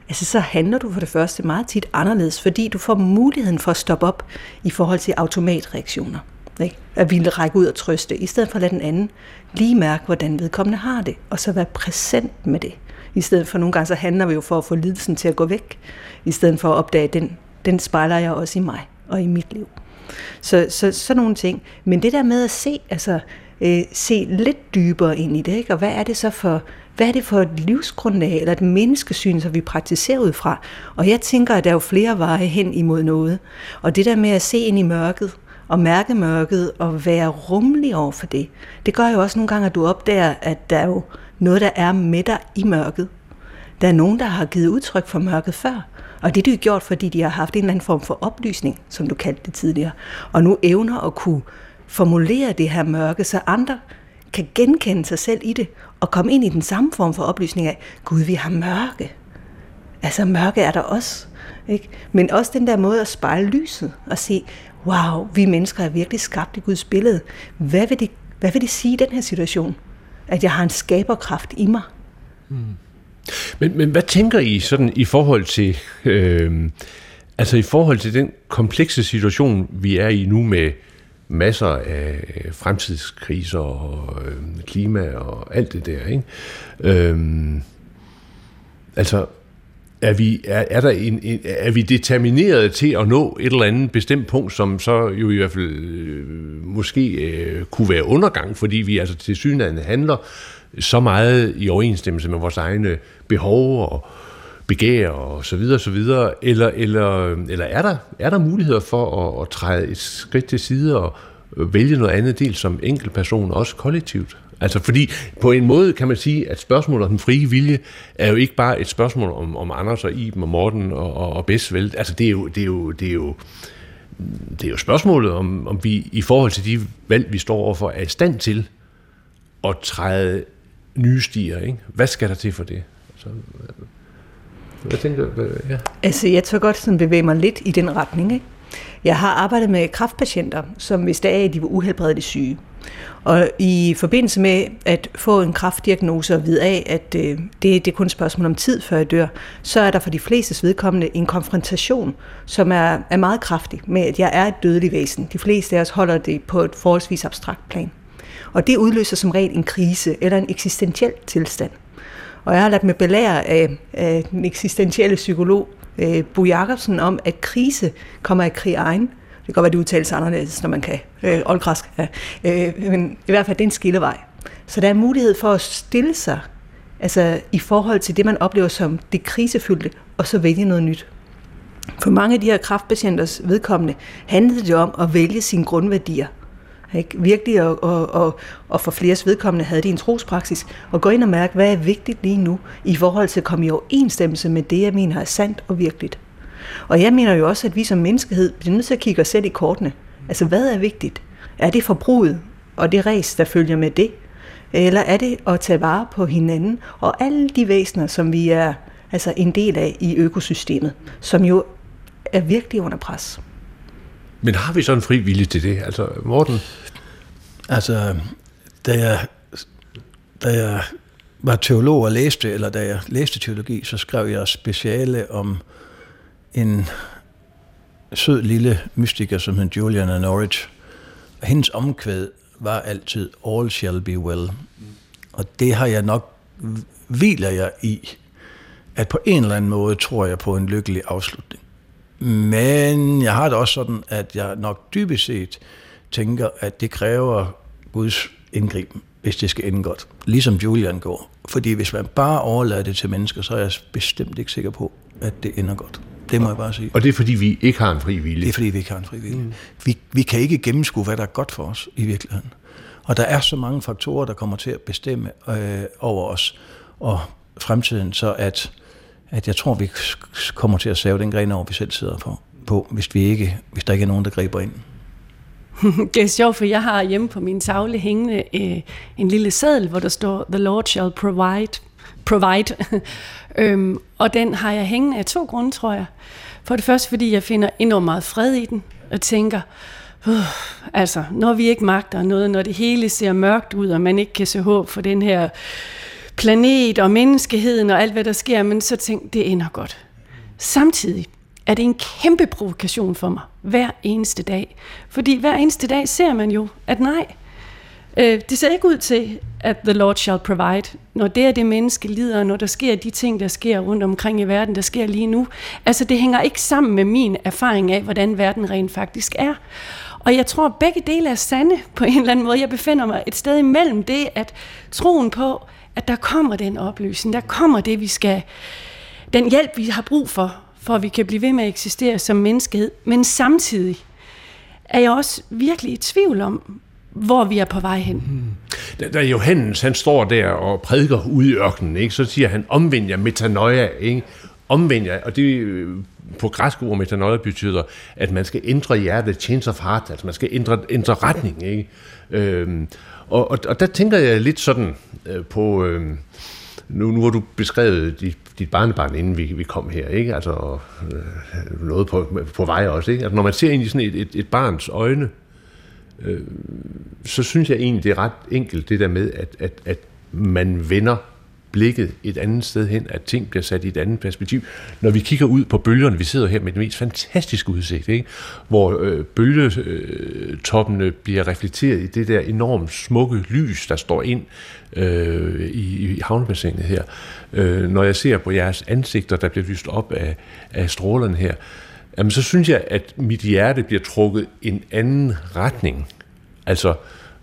altså så handler du for det første meget tit anderledes, fordi du får muligheden for at stoppe op i forhold til automatreaktioner. Ikke? At ville række ud og trøste, i stedet for at lade den anden lige mærke, hvordan vedkommende har det, og så være præsent med det. I stedet for nogle gange, så handler vi jo for at få lidelsen til at gå væk, i stedet for at opdage, at den, den spejler jeg også i mig og i mit liv. Så, så sådan nogle ting. Men det der med at se, altså, øh, se lidt dybere ind i det, ikke? og hvad er det så for, hvad er det for et livsgrundlag eller et menneskesyn, som vi praktiserer ud fra? Og jeg tænker, at der er jo flere veje hen imod noget. Og det der med at se ind i mørket, og mærke mørket og være rummelig over for det, det gør jo også nogle gange, at du opdager, at der er jo noget, der er med dig i mørket. Der er nogen, der har givet udtryk for mørket før, og det er de gjort, fordi de har haft en eller anden form for oplysning, som du kaldte det tidligere, og nu evner at kunne formulere det her mørke, så andre kan genkende sig selv i det, og komme ind i den samme form for oplysning af, Gud, vi har mørke. Altså mørke er der også. Ikke? Men også den der måde at spejle lyset og se, wow, vi mennesker er virkelig skabt i Guds billede. Hvad vil det, hvad vil det sige i den her situation? At jeg har en skaberkraft i mig. Mm. Men, men hvad tænker I sådan i forhold til, øh, altså i forhold til den komplekse situation, vi er i nu med masser af øh, fremtidskriser og øh, klima og alt det der, ikke? Øhm, altså, er vi, er, er, der en, en, er vi determineret til at nå et eller andet bestemt punkt, som så jo i hvert fald øh, måske øh, kunne være undergang, fordi vi altså til synligheden handler så meget i overensstemmelse med vores egne behov og begær og så videre, så videre, eller, eller, eller er, der, er der muligheder for at, at træde et skridt til side og øh, vælge noget andet del som enkeltperson, også kollektivt? Altså fordi på en måde kan man sige, at spørgsmålet om den frie vilje er jo ikke bare et spørgsmål om, om Anders og Iben og Morten og, og, og vel. Altså det er jo, det er jo, det er jo, det er jo spørgsmålet, om, om vi i forhold til de valg, vi står overfor, er i stand til at træde nye stier. Ikke? Hvad skal der til for det? Altså, hvad tænker du? Ja. Altså, jeg tør godt sådan bevæge mig lidt i den retning. Ikke? Jeg har arbejdet med kraftpatienter, som hvis det er, de var uhelbredeligt syge. Og i forbindelse med at få en kraftdiagnose og vide af, at øh, det, det er kun et spørgsmål om tid, før jeg dør, så er der for de fleste vedkommende en konfrontation, som er, er meget kraftig med, at jeg er et dødeligt væsen. De fleste af os holder det på et forholdsvis abstrakt plan. Og det udløser som regel en krise eller en eksistentiel tilstand. Og jeg har ladt mig belære af, af den eksistentielle psykolog øh, Bo Jacobsen om, at krise kommer af krig egen. Det kan godt være, det udtales anderledes, når man kan øh, oldgræsk. Ja. Øh, men i hvert fald, det er en skillevej. Så der er mulighed for at stille sig altså, i forhold til det, man oplever som det krisefyldte, og så vælge noget nyt. For mange af de her kraftpatienters vedkommende handlede det om at vælge sine grundværdier. Ikke? Virkelig, og, og, og, og for flere vedkommende havde de en trospraksis, og gå ind og mærke, hvad er vigtigt lige nu, i forhold til at komme i overensstemmelse med det, jeg mener er sandt og virkeligt. Og jeg mener jo også, at vi som menneskehed bliver nødt til at kigge os selv i kortene. Altså, hvad er vigtigt? Er det forbruget og det res, der følger med det? Eller er det at tage vare på hinanden og alle de væsener, som vi er altså en del af i økosystemet, som jo er virkelig under pres? Men har vi så en fri vilje til det? Altså, Morten? Altså, da jeg, da jeg var teolog og læste, eller da jeg læste teologi, så skrev jeg speciale om en sød lille mystiker, som hed Juliana Norwich. Og hendes omkvæd var altid, all shall be well. Og det har jeg nok, hviler jeg i, at på en eller anden måde tror jeg på en lykkelig afslutning. Men jeg har det også sådan, at jeg nok dybest set tænker, at det kræver Guds indgriben, hvis det skal ende godt. Ligesom Julian går. Fordi hvis man bare overlader det til mennesker, så er jeg bestemt ikke sikker på, at det ender godt. Det må jeg bare sige. Og det er fordi, vi ikke har en fri vilje? Det er fordi, vi ikke har en fri vilje. Mm. Vi, vi kan ikke gennemskue, hvad der er godt for os i virkeligheden. Og der er så mange faktorer, der kommer til at bestemme øh, over os og fremtiden, så at at jeg tror, vi kommer til at save den gren over, vi selv sidder på, på hvis, vi ikke, hvis der ikke er nogen, der griber ind. det er sjovt, for jeg har hjemme på min tavle hængende øh, en lille seddel, hvor der står, The Lord shall provide. provide. øhm, og den har jeg hængende af to grunde, tror jeg. For det første, fordi jeg finder enormt meget fred i den, og tænker, uh, altså, når vi ikke magter noget, når det hele ser mørkt ud, og man ikke kan se håb for den her planet og menneskeheden og alt, hvad der sker, men så tænk, det ender godt. Samtidig er det en kæmpe provokation for mig, hver eneste dag. Fordi hver eneste dag ser man jo, at nej, øh, det ser ikke ud til, at the Lord shall provide, når det er det menneske lider, når der sker de ting, der sker rundt omkring i verden, der sker lige nu. Altså det hænger ikke sammen med min erfaring af, hvordan verden rent faktisk er. Og jeg tror, at begge dele er sande på en eller anden måde. Jeg befinder mig et sted imellem det, at troen på, at der kommer den oplysning, der kommer det, vi skal, den hjælp, vi har brug for, for at vi kan blive ved med at eksistere som menneskehed, men samtidig er jeg også virkelig i tvivl om, hvor vi er på vej hen. Hmm. Da, da Johannes han står der og prædiker ude i ørkenen, ikke, så siger han, omvend jer metanoia, ikke? omvend jer, og det øh, på græsk ord metanoia betyder, at man skal ændre hjertet, change of heart, altså man skal ændre, ændre retning. Ikke? Øhm, og, og, og der tænker jeg lidt sådan øh, på, øh, nu, nu har du beskrevet dit, dit barnebarn, inden vi, vi kom her, ikke? Altså øh, noget på, på vej også, ikke? Altså, når man ser ind i sådan et, et, et barns øjne, øh, så synes jeg egentlig, det er ret enkelt, det der med, at, at, at man vender blikket et andet sted hen, at ting bliver sat i et andet perspektiv. Når vi kigger ud på bølgerne, vi sidder her med den mest fantastiske udsigt, ikke? hvor øh, bølgetoppene bliver reflekteret i det der enormt smukke lys, der står ind øh, i, i havnebassinet her. Øh, når jeg ser på jeres ansigter, der bliver lyst op af, af strålerne her, jamen, så synes jeg, at mit hjerte bliver trukket en anden retning. Altså,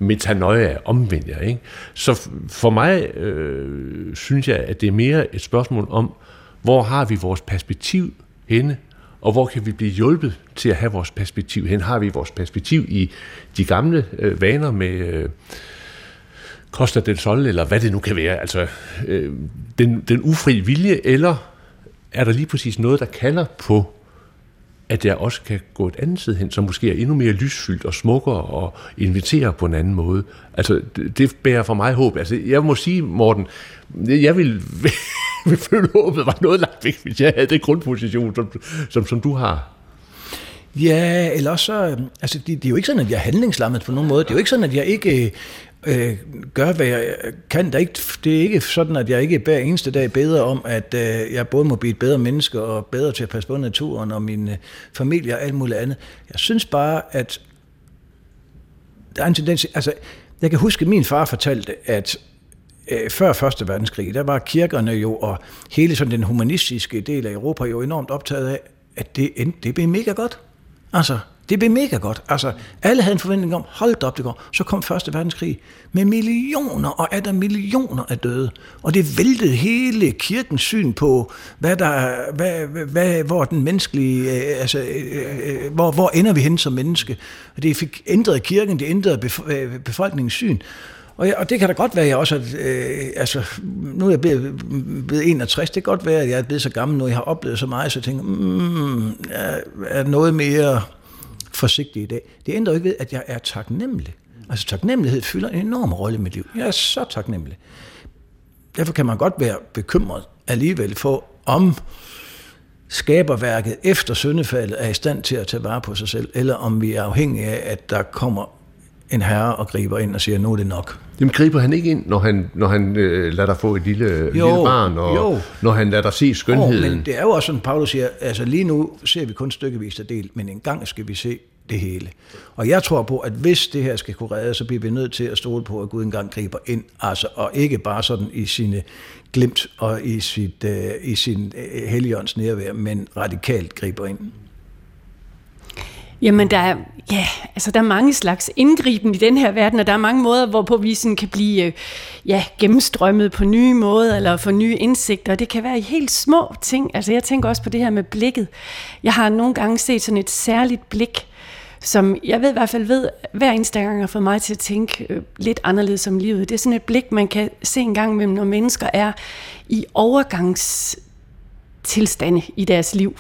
metanoia, omvendt jer. Ikke? Så for mig øh, synes jeg, at det er mere et spørgsmål om, hvor har vi vores perspektiv henne, og hvor kan vi blive hjulpet til at have vores perspektiv hen? Har vi vores perspektiv i de gamle øh, vaner med øh, Costa del Sol, eller hvad det nu kan være, altså øh, den, den ufri vilje, eller er der lige præcis noget, der kalder på at jeg også kan gå et andet sted hen, som måske er endnu mere lysfyldt og smukkere og inviterer på en anden måde. Altså, det, det bærer for mig håb. Altså, jeg må sige, Morten, jeg vil, vil føle håbet var noget langt væk, hvis jeg havde den grundposition, som, som, som du har. Ja, eller så, øh, altså det, det er jo ikke sådan, at jeg er handlingslammet på nogen måde. Det er jo ikke sådan, at jeg ikke øh, øh, gør, hvad jeg kan. Det ikke, det er ikke sådan, at jeg ikke hver eneste dag bedre om, at øh, jeg både må blive et bedre menneske og bedre til at passe på naturen og min øh, familie og alt muligt andet. Jeg synes bare, at der er en tendens... Altså, jeg kan huske, at min far fortalte, at øh, før Første Verdenskrig, der var kirkerne jo, og hele sådan den humanistiske del af Europa jo enormt optaget af, at det, det blev mega godt. Altså, det blev mega godt. Altså, alle havde en forventning om, hold op, det går. Så kom Første Verdenskrig med millioner og er der millioner af døde. Og det væltede hele kirkens syn på, hvad der, hvad, hvad, hvor den menneskelige, øh, altså, øh, øh, hvor, hvor ender vi hen som menneske. Og det fik ændret kirken, det ændrede befolkningens syn. Og, jeg, og det kan da godt være, at jeg også øh, altså, nu er jeg blevet, blevet 61, det kan godt være, at jeg er blevet så gammel nu, jeg har oplevet så meget, så jeg tænker, mm, er, er noget mere forsigtig i dag. Det ændrer jo ikke ved, at jeg er taknemmelig. Altså taknemmelighed fylder en enorm rolle i mit liv. Jeg er så taknemmelig. Derfor kan man godt være bekymret alligevel for, om skaberværket efter syndefaldet er i stand til at tage vare på sig selv, eller om vi er afhængige af, at der kommer en herre og griber ind og siger, nu er det nok. Jamen griber han ikke ind, når han, når han øh, lader dig få et lille, jo, lille barn, og jo. når han lader dig se skønheden? Jo, men det er jo også sådan, Paulus siger, altså lige nu ser vi kun stykkevis af del, men en gang skal vi se det hele. Og jeg tror på, at hvis det her skal kunne redde, så bliver vi nødt til at stole på, at Gud engang griber ind, altså, og ikke bare sådan i sine glimt og i, sit, uh, i sin uh, helligånds nærvær, men radikalt griber ind. Jamen, der er, ja, altså, der er mange slags indgriben i den her verden, og der er mange måder, hvorpå vi sådan kan blive øh, ja, gennemstrømmet på nye måder, eller få nye indsigter. Det kan være i helt små ting. Altså, jeg tænker også på det her med blikket. Jeg har nogle gange set sådan et særligt blik, som jeg ved i hvert fald ved, hver eneste gang har fået mig til at tænke øh, lidt anderledes om livet. Det er sådan et blik, man kan se en gang imellem, når mennesker er i overgangs tilstande i deres liv.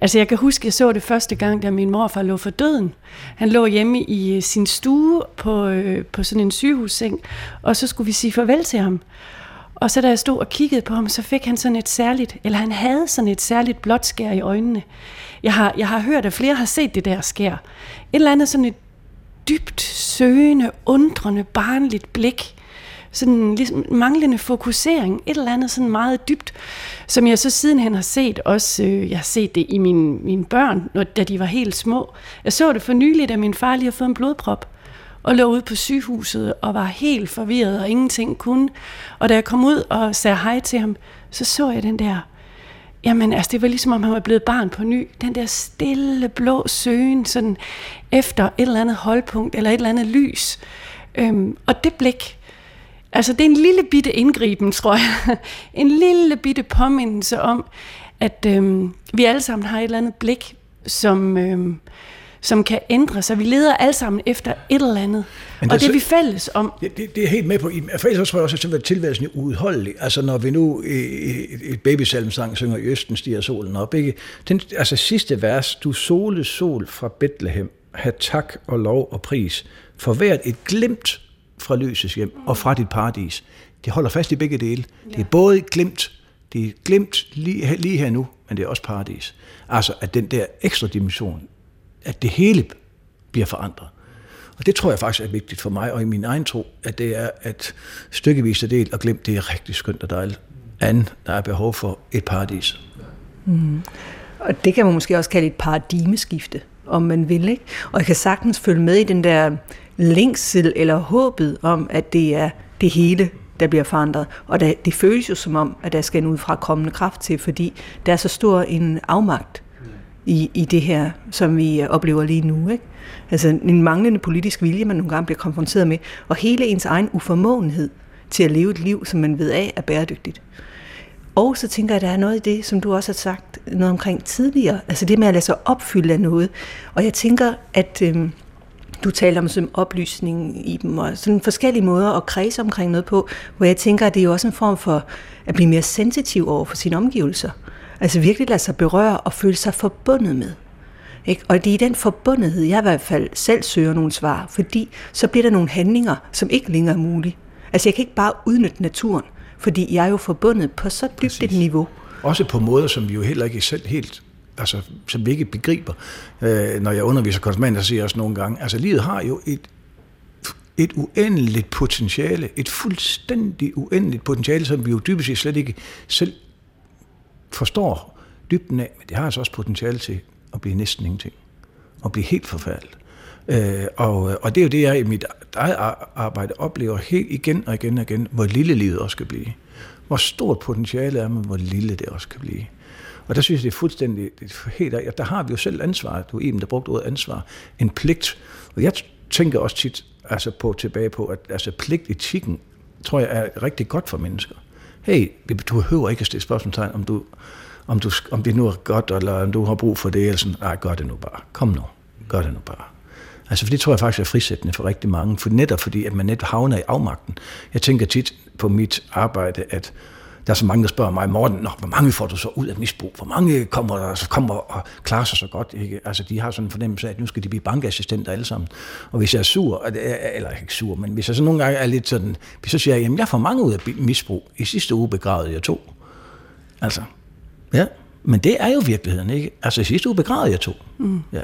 Altså jeg kan huske, jeg så det første gang, da min morfar lå for døden. Han lå hjemme i øh, sin stue på, øh, på sådan en sygehusseng, og så skulle vi sige farvel til ham. Og så da jeg stod og kiggede på ham, så fik han sådan et særligt, eller han havde sådan et særligt blåt skær i øjnene. Jeg har, jeg har hørt, at flere har set det der skær. Et eller andet sådan et dybt søgende, undrende, barnligt blik. Sådan ligesom manglende fokusering. Et eller andet sådan meget dybt, som jeg så sidenhen har set også, øh, jeg har set det i mine, mine børn, når, da de var helt små. Jeg så det for nylig, da min far lige har fået en blodprop og lå ude på sygehuset og var helt forvirret og ingenting kunne. Og da jeg kom ud og sagde hej til ham, så så jeg den der Jamen, altså, det var ligesom om han var blevet barn på ny. Den der stille, blå søgen, sådan efter et eller andet holdpunkt, eller et eller andet lys. Øhm, og det blik, altså det er en lille bitte indgriben, tror jeg. en lille bitte påmindelse om, at øhm, vi alle sammen har et eller andet blik, som, øhm, som kan ændre sig. Vi leder alle sammen efter et eller andet. Men og det er vi fælles om. Det, det, det er helt med på. For ellers tror jeg også, at tilværelsen er uudholdelig. Altså når vi nu i, i et babysalmsang synger i Østen stiger solen op. Ikke? Den, altså sidste vers, du sole sol fra Bethlehem, have tak og lov og pris, for hvert et glimt fra lysets hjem og fra dit paradis. Det holder fast i begge dele. Det er både et glimt, det er glimt lige, lige her nu, men det er også paradis. Altså, at den der ekstra dimension, at det hele bliver forandret. Og det tror jeg faktisk er vigtigt for mig, og i min egen tro, at det er, at stykkevis af del og glemt, det er rigtig skønt og dejligt. Anden, der er behov for et paradis. Mm. Og det kan man måske også kalde et paradigmeskifte, om man vil. Ikke? Og jeg kan sagtens følge med i den der længsel eller håbet om, at det er det hele, der bliver forandret. Og det, det føles jo som om, at der skal en udefra kommende kraft til, fordi der er så stor en afmagt i, i det her, som vi øh, oplever lige nu. Ikke? Altså en manglende politisk vilje, man nogle gange bliver konfronteret med, og hele ens egen uformåenhed til at leve et liv, som man ved af er bæredygtigt. Og så tænker jeg, at der er noget i det, som du også har sagt noget omkring tidligere, altså det med at lade sig opfylde af noget. Og jeg tænker, at øh, du taler om sådan oplysning i dem, og sådan forskellige måder at kredse omkring noget på, hvor jeg tænker, at det er jo også en form for at blive mere sensitiv over for sine omgivelser. Altså virkelig lade sig berøre og føle sig forbundet med. Ikke? Og det er i den forbundethed, jeg i hvert fald selv søger nogle svar, fordi så bliver der nogle handlinger, som ikke længere er mulige. Altså jeg kan ikke bare udnytte naturen, fordi jeg er jo forbundet på så dybt Præcis. et niveau. Også på måder, som vi jo heller ikke selv helt altså, som vi ikke begriber. Øh, når jeg underviser konsumenter, så siger jeg også nogle gange, altså livet har jo et, et uendeligt potentiale, et fuldstændig uendeligt potentiale, som vi jo dybest set slet ikke selv forstår dybden af, men det har altså også potentiale til at blive næsten ingenting. Og blive helt forfærdeligt. Øh, og, og det er jo det, jeg i mit eget arbejde oplever helt igen og igen og igen, hvor lille livet også kan blive. Hvor stort potentiale er, men hvor lille det også kan blive. Og der synes jeg, det er fuldstændig det er helt af. Der har vi jo selv ansvar. Du er der brugte ordet ansvar. En pligt. Og jeg tænker også tit altså på, tilbage på, at altså pligtetikken, tror jeg, er rigtig godt for mennesker. Hey, du behøver ikke at stille spørgsmålstegn, om, du, om, du, om det nu er godt, eller om du har brug for det, eller sådan, nej, gør det nu bare. Kom nu, gør det nu bare. Altså, for det tror jeg faktisk er frisættende for rigtig mange, for netop fordi, at man netop havner i afmagten. Jeg tænker tit på mit arbejde, at der er så mange, der spørger mig, Morten, Nå, hvor mange får du så ud af misbrug? Hvor mange kommer, der, så kommer og klarer sig så godt? Ikke? Altså, de har sådan en fornemmelse af, at nu skal de blive bankassistenter alle sammen. Og hvis jeg er sur, eller ikke sur, men hvis jeg så nogle gange er lidt sådan, så siger jeg, jamen jeg får mange ud af misbrug. I sidste uge begravede jeg to. Altså, ja. Men det er jo virkeligheden, ikke? Altså i sidste uge begravede jeg to. Mm. Ja.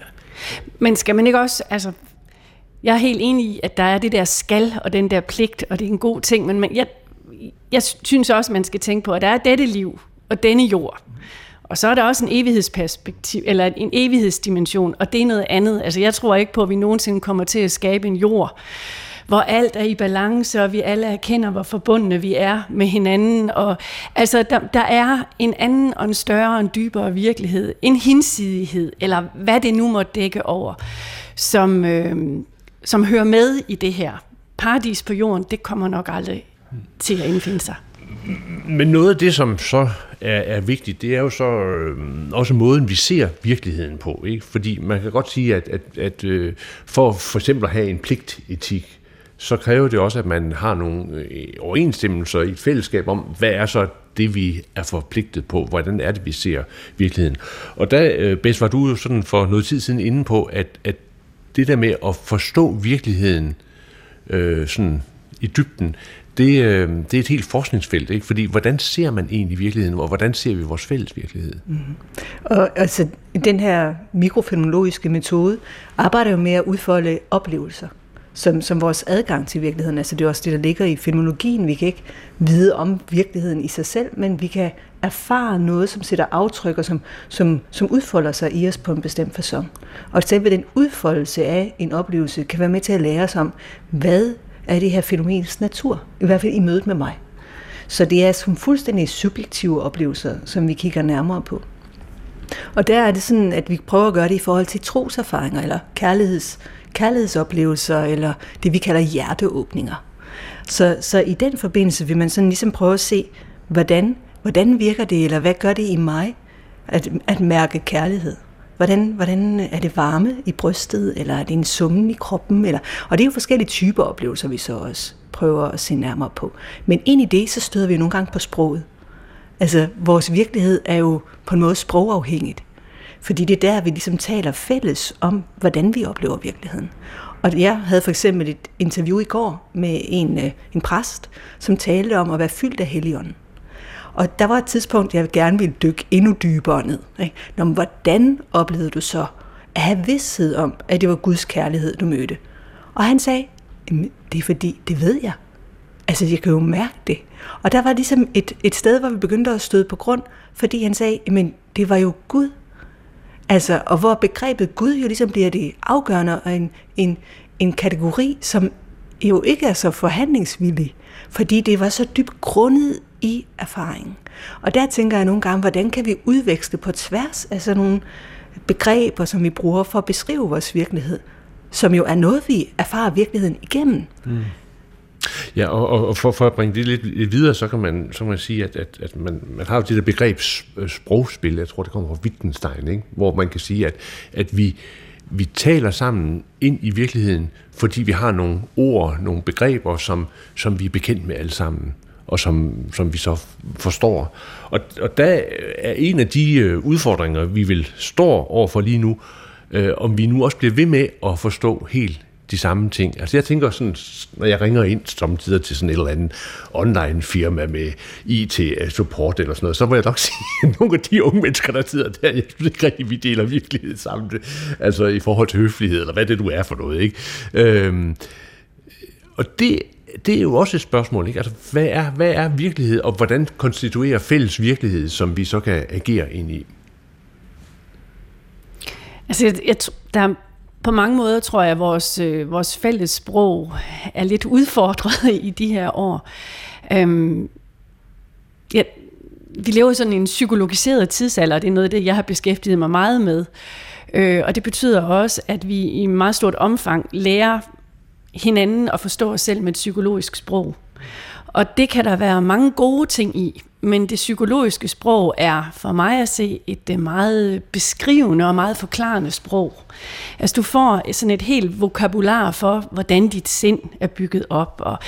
Men skal man ikke også, altså jeg er helt enig i, at der er det der skal og den der pligt, og det er en god ting, men jeg, jeg synes også, man skal tænke på, at der er dette liv og denne jord. Og så er der også en evighedsperspektiv, eller en evighedsdimension, og det er noget andet. Altså jeg tror ikke på, at vi nogensinde kommer til at skabe en jord, hvor alt er i balance, og vi alle erkender, hvor forbundne vi er med hinanden. Og, altså, der, der er en anden og en større og en dybere virkelighed, en hinsidighed, eller hvad det nu må dække over, som, øh, som hører med i det her. Paradis på jorden, det kommer nok aldrig til at indfinde sig. Men noget af det, som så er, er vigtigt, det er jo så øh, også måden, vi ser virkeligheden på. Ikke? Fordi man kan godt sige, at, at, at øh, for for eksempel at have en pligtetik, så kræver det også, at man har nogle øh, overensstemmelser i et fællesskab om, hvad er så det, vi er forpligtet på, hvordan er det, vi ser virkeligheden. Og der, øh, Bess, var du jo sådan for noget tid siden inde på, at, at det der med at forstå virkeligheden øh, sådan i dybden, det, øh, det er et helt forskningsfelt, ikke? fordi hvordan ser man egentlig virkeligheden, og hvordan ser vi vores fælles virkelighed? Mm-hmm. Og altså, den her mikrofenomenologiske metode arbejder jo med at udfolde oplevelser som, som vores adgang til virkeligheden. Altså det er også det, der ligger i fenomenologien. Vi kan ikke vide om virkeligheden i sig selv, men vi kan erfare noget, som sætter aftryk og som, som, som udfolder sig i os på en bestemt façon. Og selve den udfoldelse af en oplevelse kan være med til at lære os om, hvad er det her fænomens natur, i hvert fald i mødet med mig. Så det er som fuldstændig subjektive oplevelser, som vi kigger nærmere på. Og der er det sådan, at vi prøver at gøre det i forhold til troserfaringer, eller kærligheds, kærlighedsoplevelser, eller det vi kalder hjerteåbninger. Så, så i den forbindelse vil man sådan ligesom prøve at se, hvordan, hvordan virker det, eller hvad gør det i mig, at, at mærke kærlighed? Hvordan, hvordan er det varme i brystet, eller er det en summen i kroppen? Eller, og det er jo forskellige typer oplevelser, vi så også prøver at se nærmere på. Men ind i det, så støder vi nogle gange på sproget. Altså, vores virkelighed er jo på en måde sprogafhængigt. Fordi det er der, vi ligesom taler fælles om, hvordan vi oplever virkeligheden. Og jeg havde for eksempel et interview i går med en, øh, en præst, som talte om at være fyldt af helligånden. Og der var et tidspunkt, jeg gerne ville dykke endnu dybere ned. Ikke? Nå, men hvordan oplevede du så at have vidsthed om, at det var Guds kærlighed, du mødte? Og han sagde, det er fordi, det ved jeg. Altså, jeg kan jo mærke det. Og der var ligesom et, et sted, hvor vi begyndte at støde på grund, fordi han sagde, men det var jo Gud. Altså, og hvor begrebet Gud jo ligesom bliver det afgørende og en, en, en kategori, som jo ikke er så forhandlingsvillig, fordi det var så dybt grundet i erfaringen. Og der tænker jeg nogle gange, hvordan kan vi udveksle på tværs af sådan nogle begreber, som vi bruger for at beskrive vores virkelighed, som jo er noget, vi erfarer virkeligheden igennem. Mm. Ja, og, og for, for at bringe det lidt, lidt videre, så kan man, så kan man sige, at, at, at man, man har jo det der begreb øh, sprogspil, jeg tror, det kommer fra Wittgenstein, ikke? hvor man kan sige, at, at vi, vi taler sammen ind i virkeligheden, fordi vi har nogle ord, nogle begreber, som, som vi er bekendt med alle sammen og som, som vi så forstår. Og, og der er en af de øh, udfordringer, vi vil stå over for lige nu, øh, om vi nu også bliver ved med at forstå helt de samme ting. Altså jeg tænker sådan, når jeg ringer ind samtidig til sådan et eller andet online firma med IT-support øh, eller sådan noget, så må jeg nok sige, at nogle af de unge mennesker, der sidder der, jeg synes ikke rigtig, vi deler virkelighed sammen. Altså i forhold til høflighed, eller hvad det du er for noget. Ikke? Øhm, og det det er jo også et spørgsmål, ikke? Altså, hvad er, hvad er virkelighed, og hvordan konstituerer fælles virkelighed, som vi så kan agere ind i? Altså, jeg, jeg, der på mange måder tror jeg, at vores, øh, vores fælles sprog er lidt udfordret i de her år. Øhm, ja, vi lever i sådan en psykologiseret tidsalder, det er noget af det, jeg har beskæftiget mig meget med. Øh, og det betyder også, at vi i meget stort omfang lærer hinanden at forstå os selv med et psykologisk sprog. Og det kan der være mange gode ting i, men det psykologiske sprog er for mig at se et øh, meget beskrivende og meget forklarende sprog. Altså du får sådan et helt vokabular for, hvordan dit sind er bygget op. Og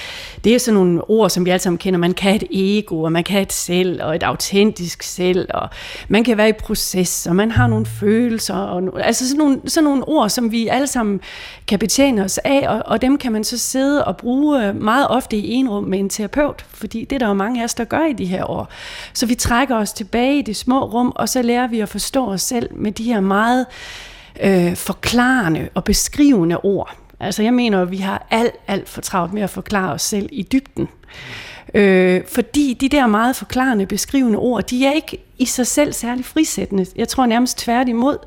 det er sådan nogle ord, som vi alle sammen kender. Man kan have et ego, og man kan have et selv, og et autentisk selv, og man kan være i proces, og man har nogle følelser. Og, altså sådan nogle, sådan nogle ord, som vi alle sammen kan betjene os af, og, og dem kan man så sidde og bruge meget ofte i en rum med en terapeut, fordi det er der jo mange af os, der gør i de her år. Så vi trækker os tilbage i det små rum, og så lærer vi at forstå os selv med de her meget øh, forklarende og beskrivende ord. Altså jeg mener, at vi har alt, alt for travlt med at forklare os selv i dybden. Øh, fordi de der meget forklarende, beskrivende ord, de er ikke i sig selv særlig frisættende. Jeg tror nærmest tværtimod.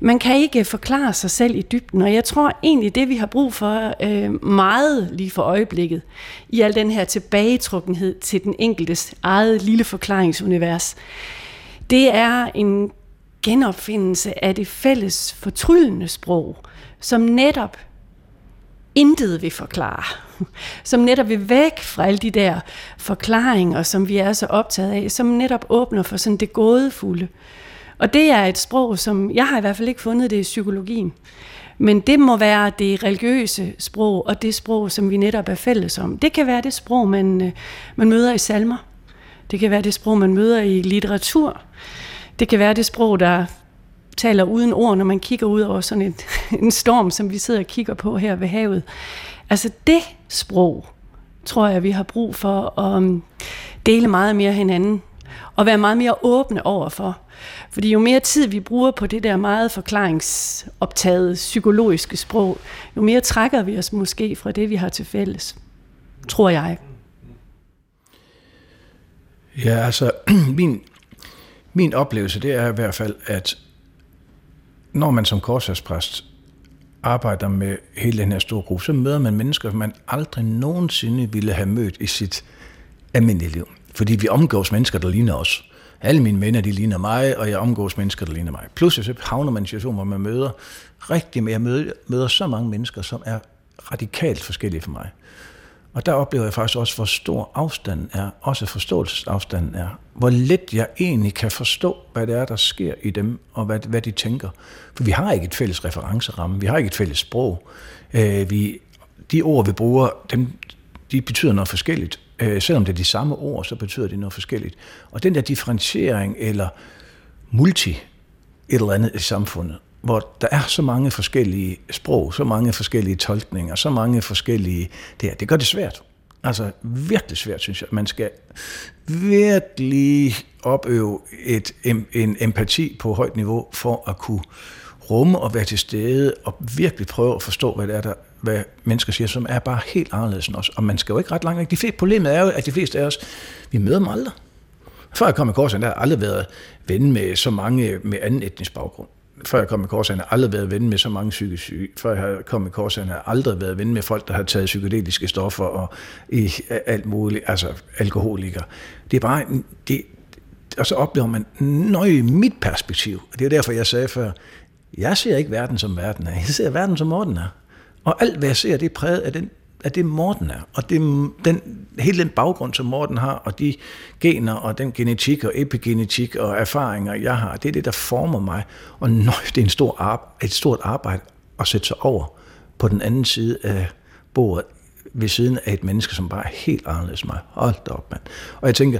Man kan ikke forklare sig selv i dybden, og jeg tror egentlig, det vi har brug for øh, meget lige for øjeblikket, i al den her tilbagetrukkenhed til den enkeltes eget lille forklaringsunivers, det er en genopfindelse af det fælles fortryllende sprog, som netop intet vil forklare. Som netop vil væk fra alle de der forklaringer, som vi er så optaget af, som netop åbner for sådan det gådefulde. Og det er et sprog, som jeg har i hvert fald ikke fundet det i psykologien. Men det må være det religiøse sprog, og det sprog, som vi netop er fælles om. Det kan være det sprog, man, øh, man møder i salmer. Det kan være det sprog, man møder i litteratur. Det kan være det sprog, der taler uden ord, når man kigger ud over sådan en, en storm, som vi sidder og kigger på her ved havet. Altså det sprog, tror jeg, vi har brug for at um, dele meget mere hinanden, og være meget mere åbne over for. Fordi jo mere tid vi bruger på det der meget forklaringsoptaget psykologiske sprog, jo mere trækker vi os måske fra det, vi har til fælles. Tror jeg. Ja, altså, min, min oplevelse, det er i hvert fald, at når man som korsagspræst arbejder med hele den her store gruppe, så møder man mennesker, man aldrig nogensinde ville have mødt i sit almindelige liv. Fordi vi omgås mennesker, der ligner os. Alle mine venner, de ligner mig, og jeg omgås mennesker, der ligner mig. Pludselig så havner man i en situation, hvor man møder rigtig, mere, møder, møder så mange mennesker, som er radikalt forskellige for mig. Og der oplever jeg faktisk også, hvor stor afstanden er, også forståelsesafstanden er. Hvor let jeg egentlig kan forstå, hvad det er, der sker i dem, og hvad, hvad de tænker. For vi har ikke et fælles referenceramme, vi har ikke et fælles sprog. Øh, vi, de ord, vi bruger, dem, de betyder noget forskelligt. Øh, selvom det er de samme ord, så betyder det noget forskelligt. Og den der differentiering eller multi et eller andet i samfundet, hvor der er så mange forskellige sprog, så mange forskellige tolkninger, så mange forskellige... Det, her, det gør det svært. Altså virkelig svært, synes jeg. Man skal virkelig opøve et, en, en empati på højt niveau for at kunne rumme og være til stede og virkelig prøve at forstå, hvad det er, der, hvad mennesker siger, som er bare helt anderledes end os. Og man skal jo ikke ret langt væk. De fleste, problemet er jo, at de fleste af os, vi møder dem aldrig. Før jeg kom i Korsen, der har aldrig været ven med så mange med anden etnisk baggrund. Før jeg kom i Korsen, har aldrig været ven med så mange psykisk syge. Før jeg kom i Korsen, har aldrig været ven med folk, der har taget psykedeliske stoffer og i alt muligt, altså alkoholikere. Det er bare, det, og så oplever man nøje mit perspektiv. Og det er derfor, jeg sagde før, jeg ser ikke verden som verden er. Jeg ser verden som orden er. Og alt, hvad jeg ser, det er præget af den at det Morten er. Og det, den, hele den baggrund, som Morten har, og de gener, og den genetik, og epigenetik, og erfaringer, jeg har, det er det, der former mig. Og nøj, det er en stor arbejde, et stort arbejde at sætte sig over på den anden side af bordet, ved siden af et menneske, som bare er helt anderledes mig. Hold da op, mand. Og jeg tænker,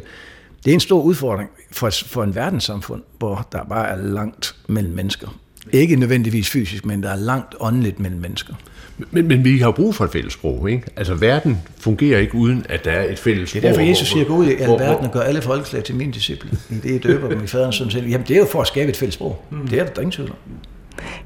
det er en stor udfordring for, for en verdenssamfund, hvor der bare er langt mellem mennesker. Ikke nødvendigvis fysisk, men der er langt åndeligt mellem mennesker. Men, men vi har brug for et fælles sprog, ikke? Altså, verden fungerer ikke uden, at der er et fælles sprog. Det er derfor, Jesus siger, gå ud i verden og gør alle folkeslag til mine disciple. Det, I døber dem i faderens søn selv. Jamen, det er jo for at skabe et fælles sprog. Mm. Det er der ingen tvivl om.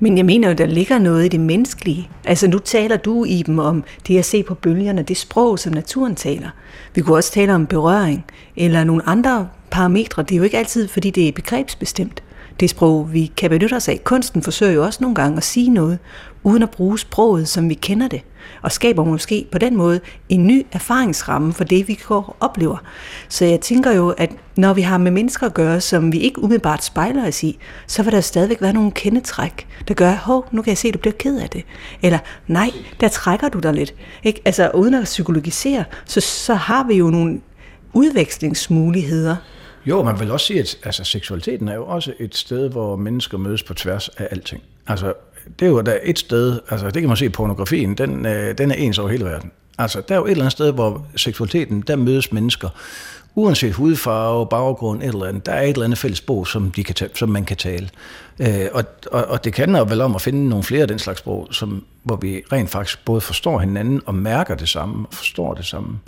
Men jeg mener jo, der ligger noget i det menneskelige. Altså nu taler du i dem om det at se på bølgerne, det sprog, som naturen taler. Vi kunne også tale om berøring, eller nogle andre parametre. Det er jo ikke altid, fordi det er begrebsbestemt det sprog, vi kan benytte os af. Kunsten forsøger jo også nogle gange at sige noget, uden at bruge sproget, som vi kender det, og skaber måske på den måde en ny erfaringsramme for det, vi går oplever. Så jeg tænker jo, at når vi har med mennesker at gøre, som vi ikke umiddelbart spejler os i, så vil der stadigvæk være nogle kendetræk, der gør, hov, nu kan jeg se, at du bliver ked af det. Eller, nej, der trækker du dig lidt. Ikke? Altså, uden at psykologisere, så, så har vi jo nogle udvekslingsmuligheder, jo, man vil også sige, at altså, seksualiteten er jo også et sted, hvor mennesker mødes på tværs af alting. Altså, det er jo da et sted, altså det kan man se i pornografien, den, øh, den er ens over hele verden. Altså, der er jo et eller andet sted, hvor seksualiteten, der mødes mennesker, uanset hudfarve, baggrund, et eller andet, der er et eller andet fælles sprog, som, de kan tage, som man kan tale. Øh, og, og, og det kan vel om at finde nogle flere af den slags sprog, som, hvor vi rent faktisk både forstår hinanden og mærker det samme, og forstår det samme,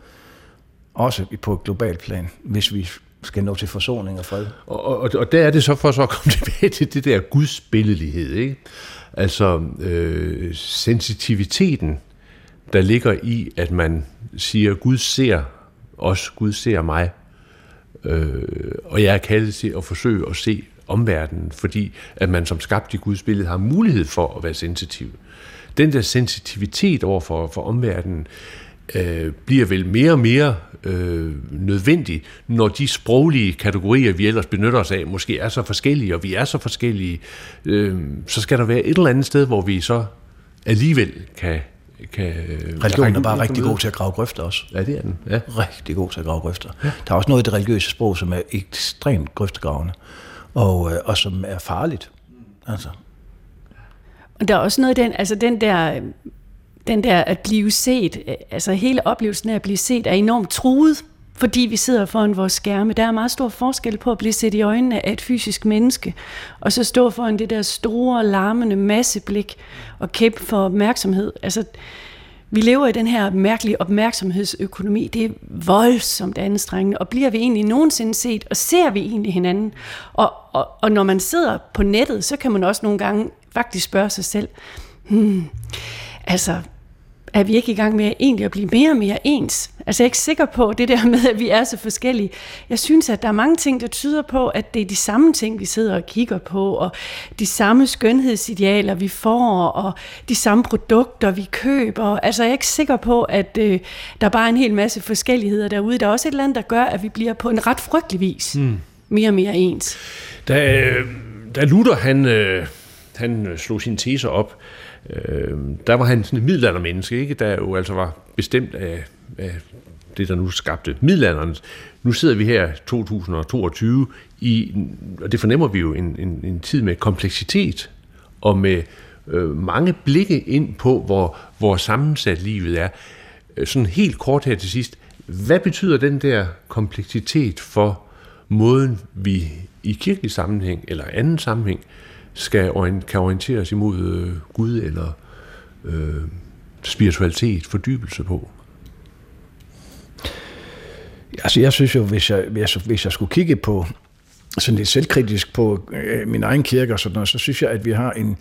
også på et globalt plan, hvis vi skal nå til forsoning og fred. Og, og, og der er det så for så at komme tilbage til det der gudsbilledelighed, ikke? Altså øh, sensitiviteten, der ligger i, at man siger, Gud ser os, Gud ser mig, øh, og jeg er kaldet til at forsøge at se omverdenen, fordi at man som skabt i Guds billede har mulighed for at være sensitiv. Den der sensitivitet over for, for omverdenen øh, bliver vel mere og mere øh, nødvendig, når de sproglige kategorier, vi ellers benytter os af, måske er så forskellige, og vi er så forskellige, øh, så skal der være et eller andet sted, hvor vi så alligevel kan kan... Religionen er bare rigtig god til at grave grøfter også. Ja, det er den. Ja. Rigtig god til at grave grøfter. Ja. Der er også noget i det religiøse sprog, som er ekstremt grøftegravende, og, øh, og som er farligt. Altså. Og der er også noget den, altså den der den der at blive set, øh, altså hele oplevelsen af at blive set, er enormt truet, fordi vi sidder foran vores skærme. Der er meget stor forskel på at blive set i øjnene af et fysisk menneske, og så stå foran det der store, larmende masseblik og kæmpe for opmærksomhed. Altså, vi lever i den her mærkelige opmærksomhedsøkonomi. Det er voldsomt anstrengende. Og bliver vi egentlig nogensinde set, og ser vi egentlig hinanden? Og, og, og når man sidder på nettet, så kan man også nogle gange faktisk spørge sig selv, hmm, altså, er vi ikke i gang med egentlig at blive mere og mere ens? Altså jeg er ikke sikker på det der med, at vi er så forskellige. Jeg synes, at der er mange ting, der tyder på, at det er de samme ting, vi sidder og kigger på, og de samme skønhedsidealer, vi får, og de samme produkter, vi køber. Altså jeg er ikke sikker på, at øh, der bare er en hel masse forskelligheder derude. Der er også et eller andet, der gør, at vi bliver på en ret frygtelig vis mm. mere og mere ens. Da, øh, da Luther han, øh, han slog sine teser op, øh, Øh, der var han sådan et middelaldermenneske, ikke? der jo altså var bestemt af af det, der nu skabte middelalderen. Nu sidder vi her 2022 i, og det fornemmer vi jo, en, en, en tid med kompleksitet og med øh, mange blikke ind på, hvor, hvor sammensat livet er. Øh, sådan helt kort her til sidst. Hvad betyder den der kompleksitet for måden, vi i kirkelig sammenhæng eller anden sammenhæng skal kan orienteres imod øh, Gud eller øh, spiritualitet, fordybelse på? Altså jeg synes jo, hvis jeg, hvis jeg, hvis jeg skulle kigge på sådan lidt selvkritisk på øh, min egen kirke og sådan noget, så synes jeg, at vi har en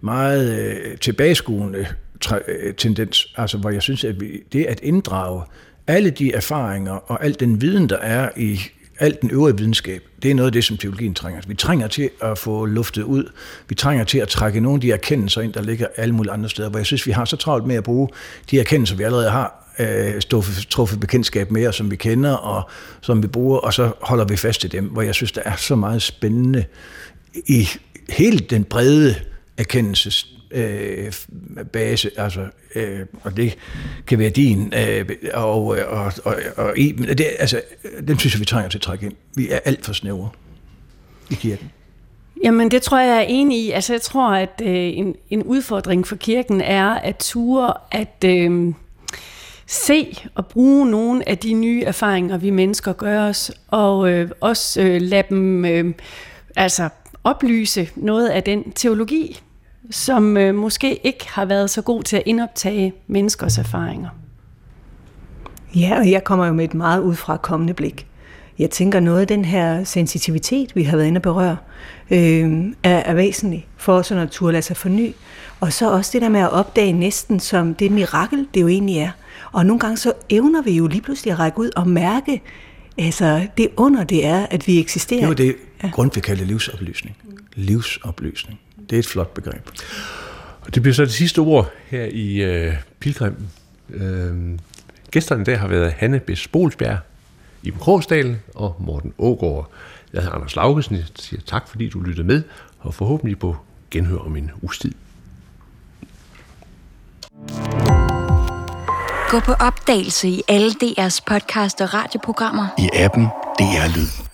meget øh, tilbageskuende tra- øh, tendens, altså hvor jeg synes, at vi, det at inddrage alle de erfaringer og al den viden, der er i alt den øvrige videnskab, det er noget af det, som teologien trænger. Vi trænger til at få luftet ud. Vi trænger til at trække nogle af de erkendelser ind, der ligger alle mulige andre steder, hvor jeg synes, vi har så travlt med at bruge de erkendelser, vi allerede har, øh, truffet bekendtskab med, og som vi kender, og som vi bruger, og så holder vi fast i dem, hvor jeg synes, der er så meget spændende i hele den brede erkendelses øh, base, altså, øh, og det kan være din, øh, øh og, og, og, og i, det, altså, den synes jeg, vi trænger til at trække ind. Vi er alt for snævre i kirken. Jamen, det tror jeg, jeg er enig i. Altså, jeg tror, at øh, en, en udfordring for kirken er at ture at øh, se og bruge nogle af de nye erfaringer, vi mennesker gør os, og øh, også øh, lade dem øh, altså oplyse noget af den teologi, som øh, måske ikke har været så god til at indoptage menneskers erfaringer. Ja, og jeg kommer jo med et meget udfra kommende blik. Jeg tænker, noget af den her sensitivitet, vi har været inde at berøre, øh, er, er væsentlig for os natur at lade sig forny. Og så også det der med at opdage næsten som det mirakel, det jo egentlig er. Og nogle gange så evner vi jo lige pludselig at række ud og mærke, altså det under det er, at vi eksisterer. Det var det, ja. vi kalder livsoplysning. Livsoplysning. Det er et flot begreb. Og det bliver så det sidste ord her i øh, Pilgrim. Øh, gæsterne i dag har været Hanne B. Spolsbjerg, Iben Krogsdal og Morten Ågaard. Jeg hedder Anders Laugesen. Jeg siger tak, fordi du lyttede med, og forhåbentlig på genhør om en uges tid. Gå på opdagelse i alle DR's podcast og radioprogrammer. I appen DR Lyd.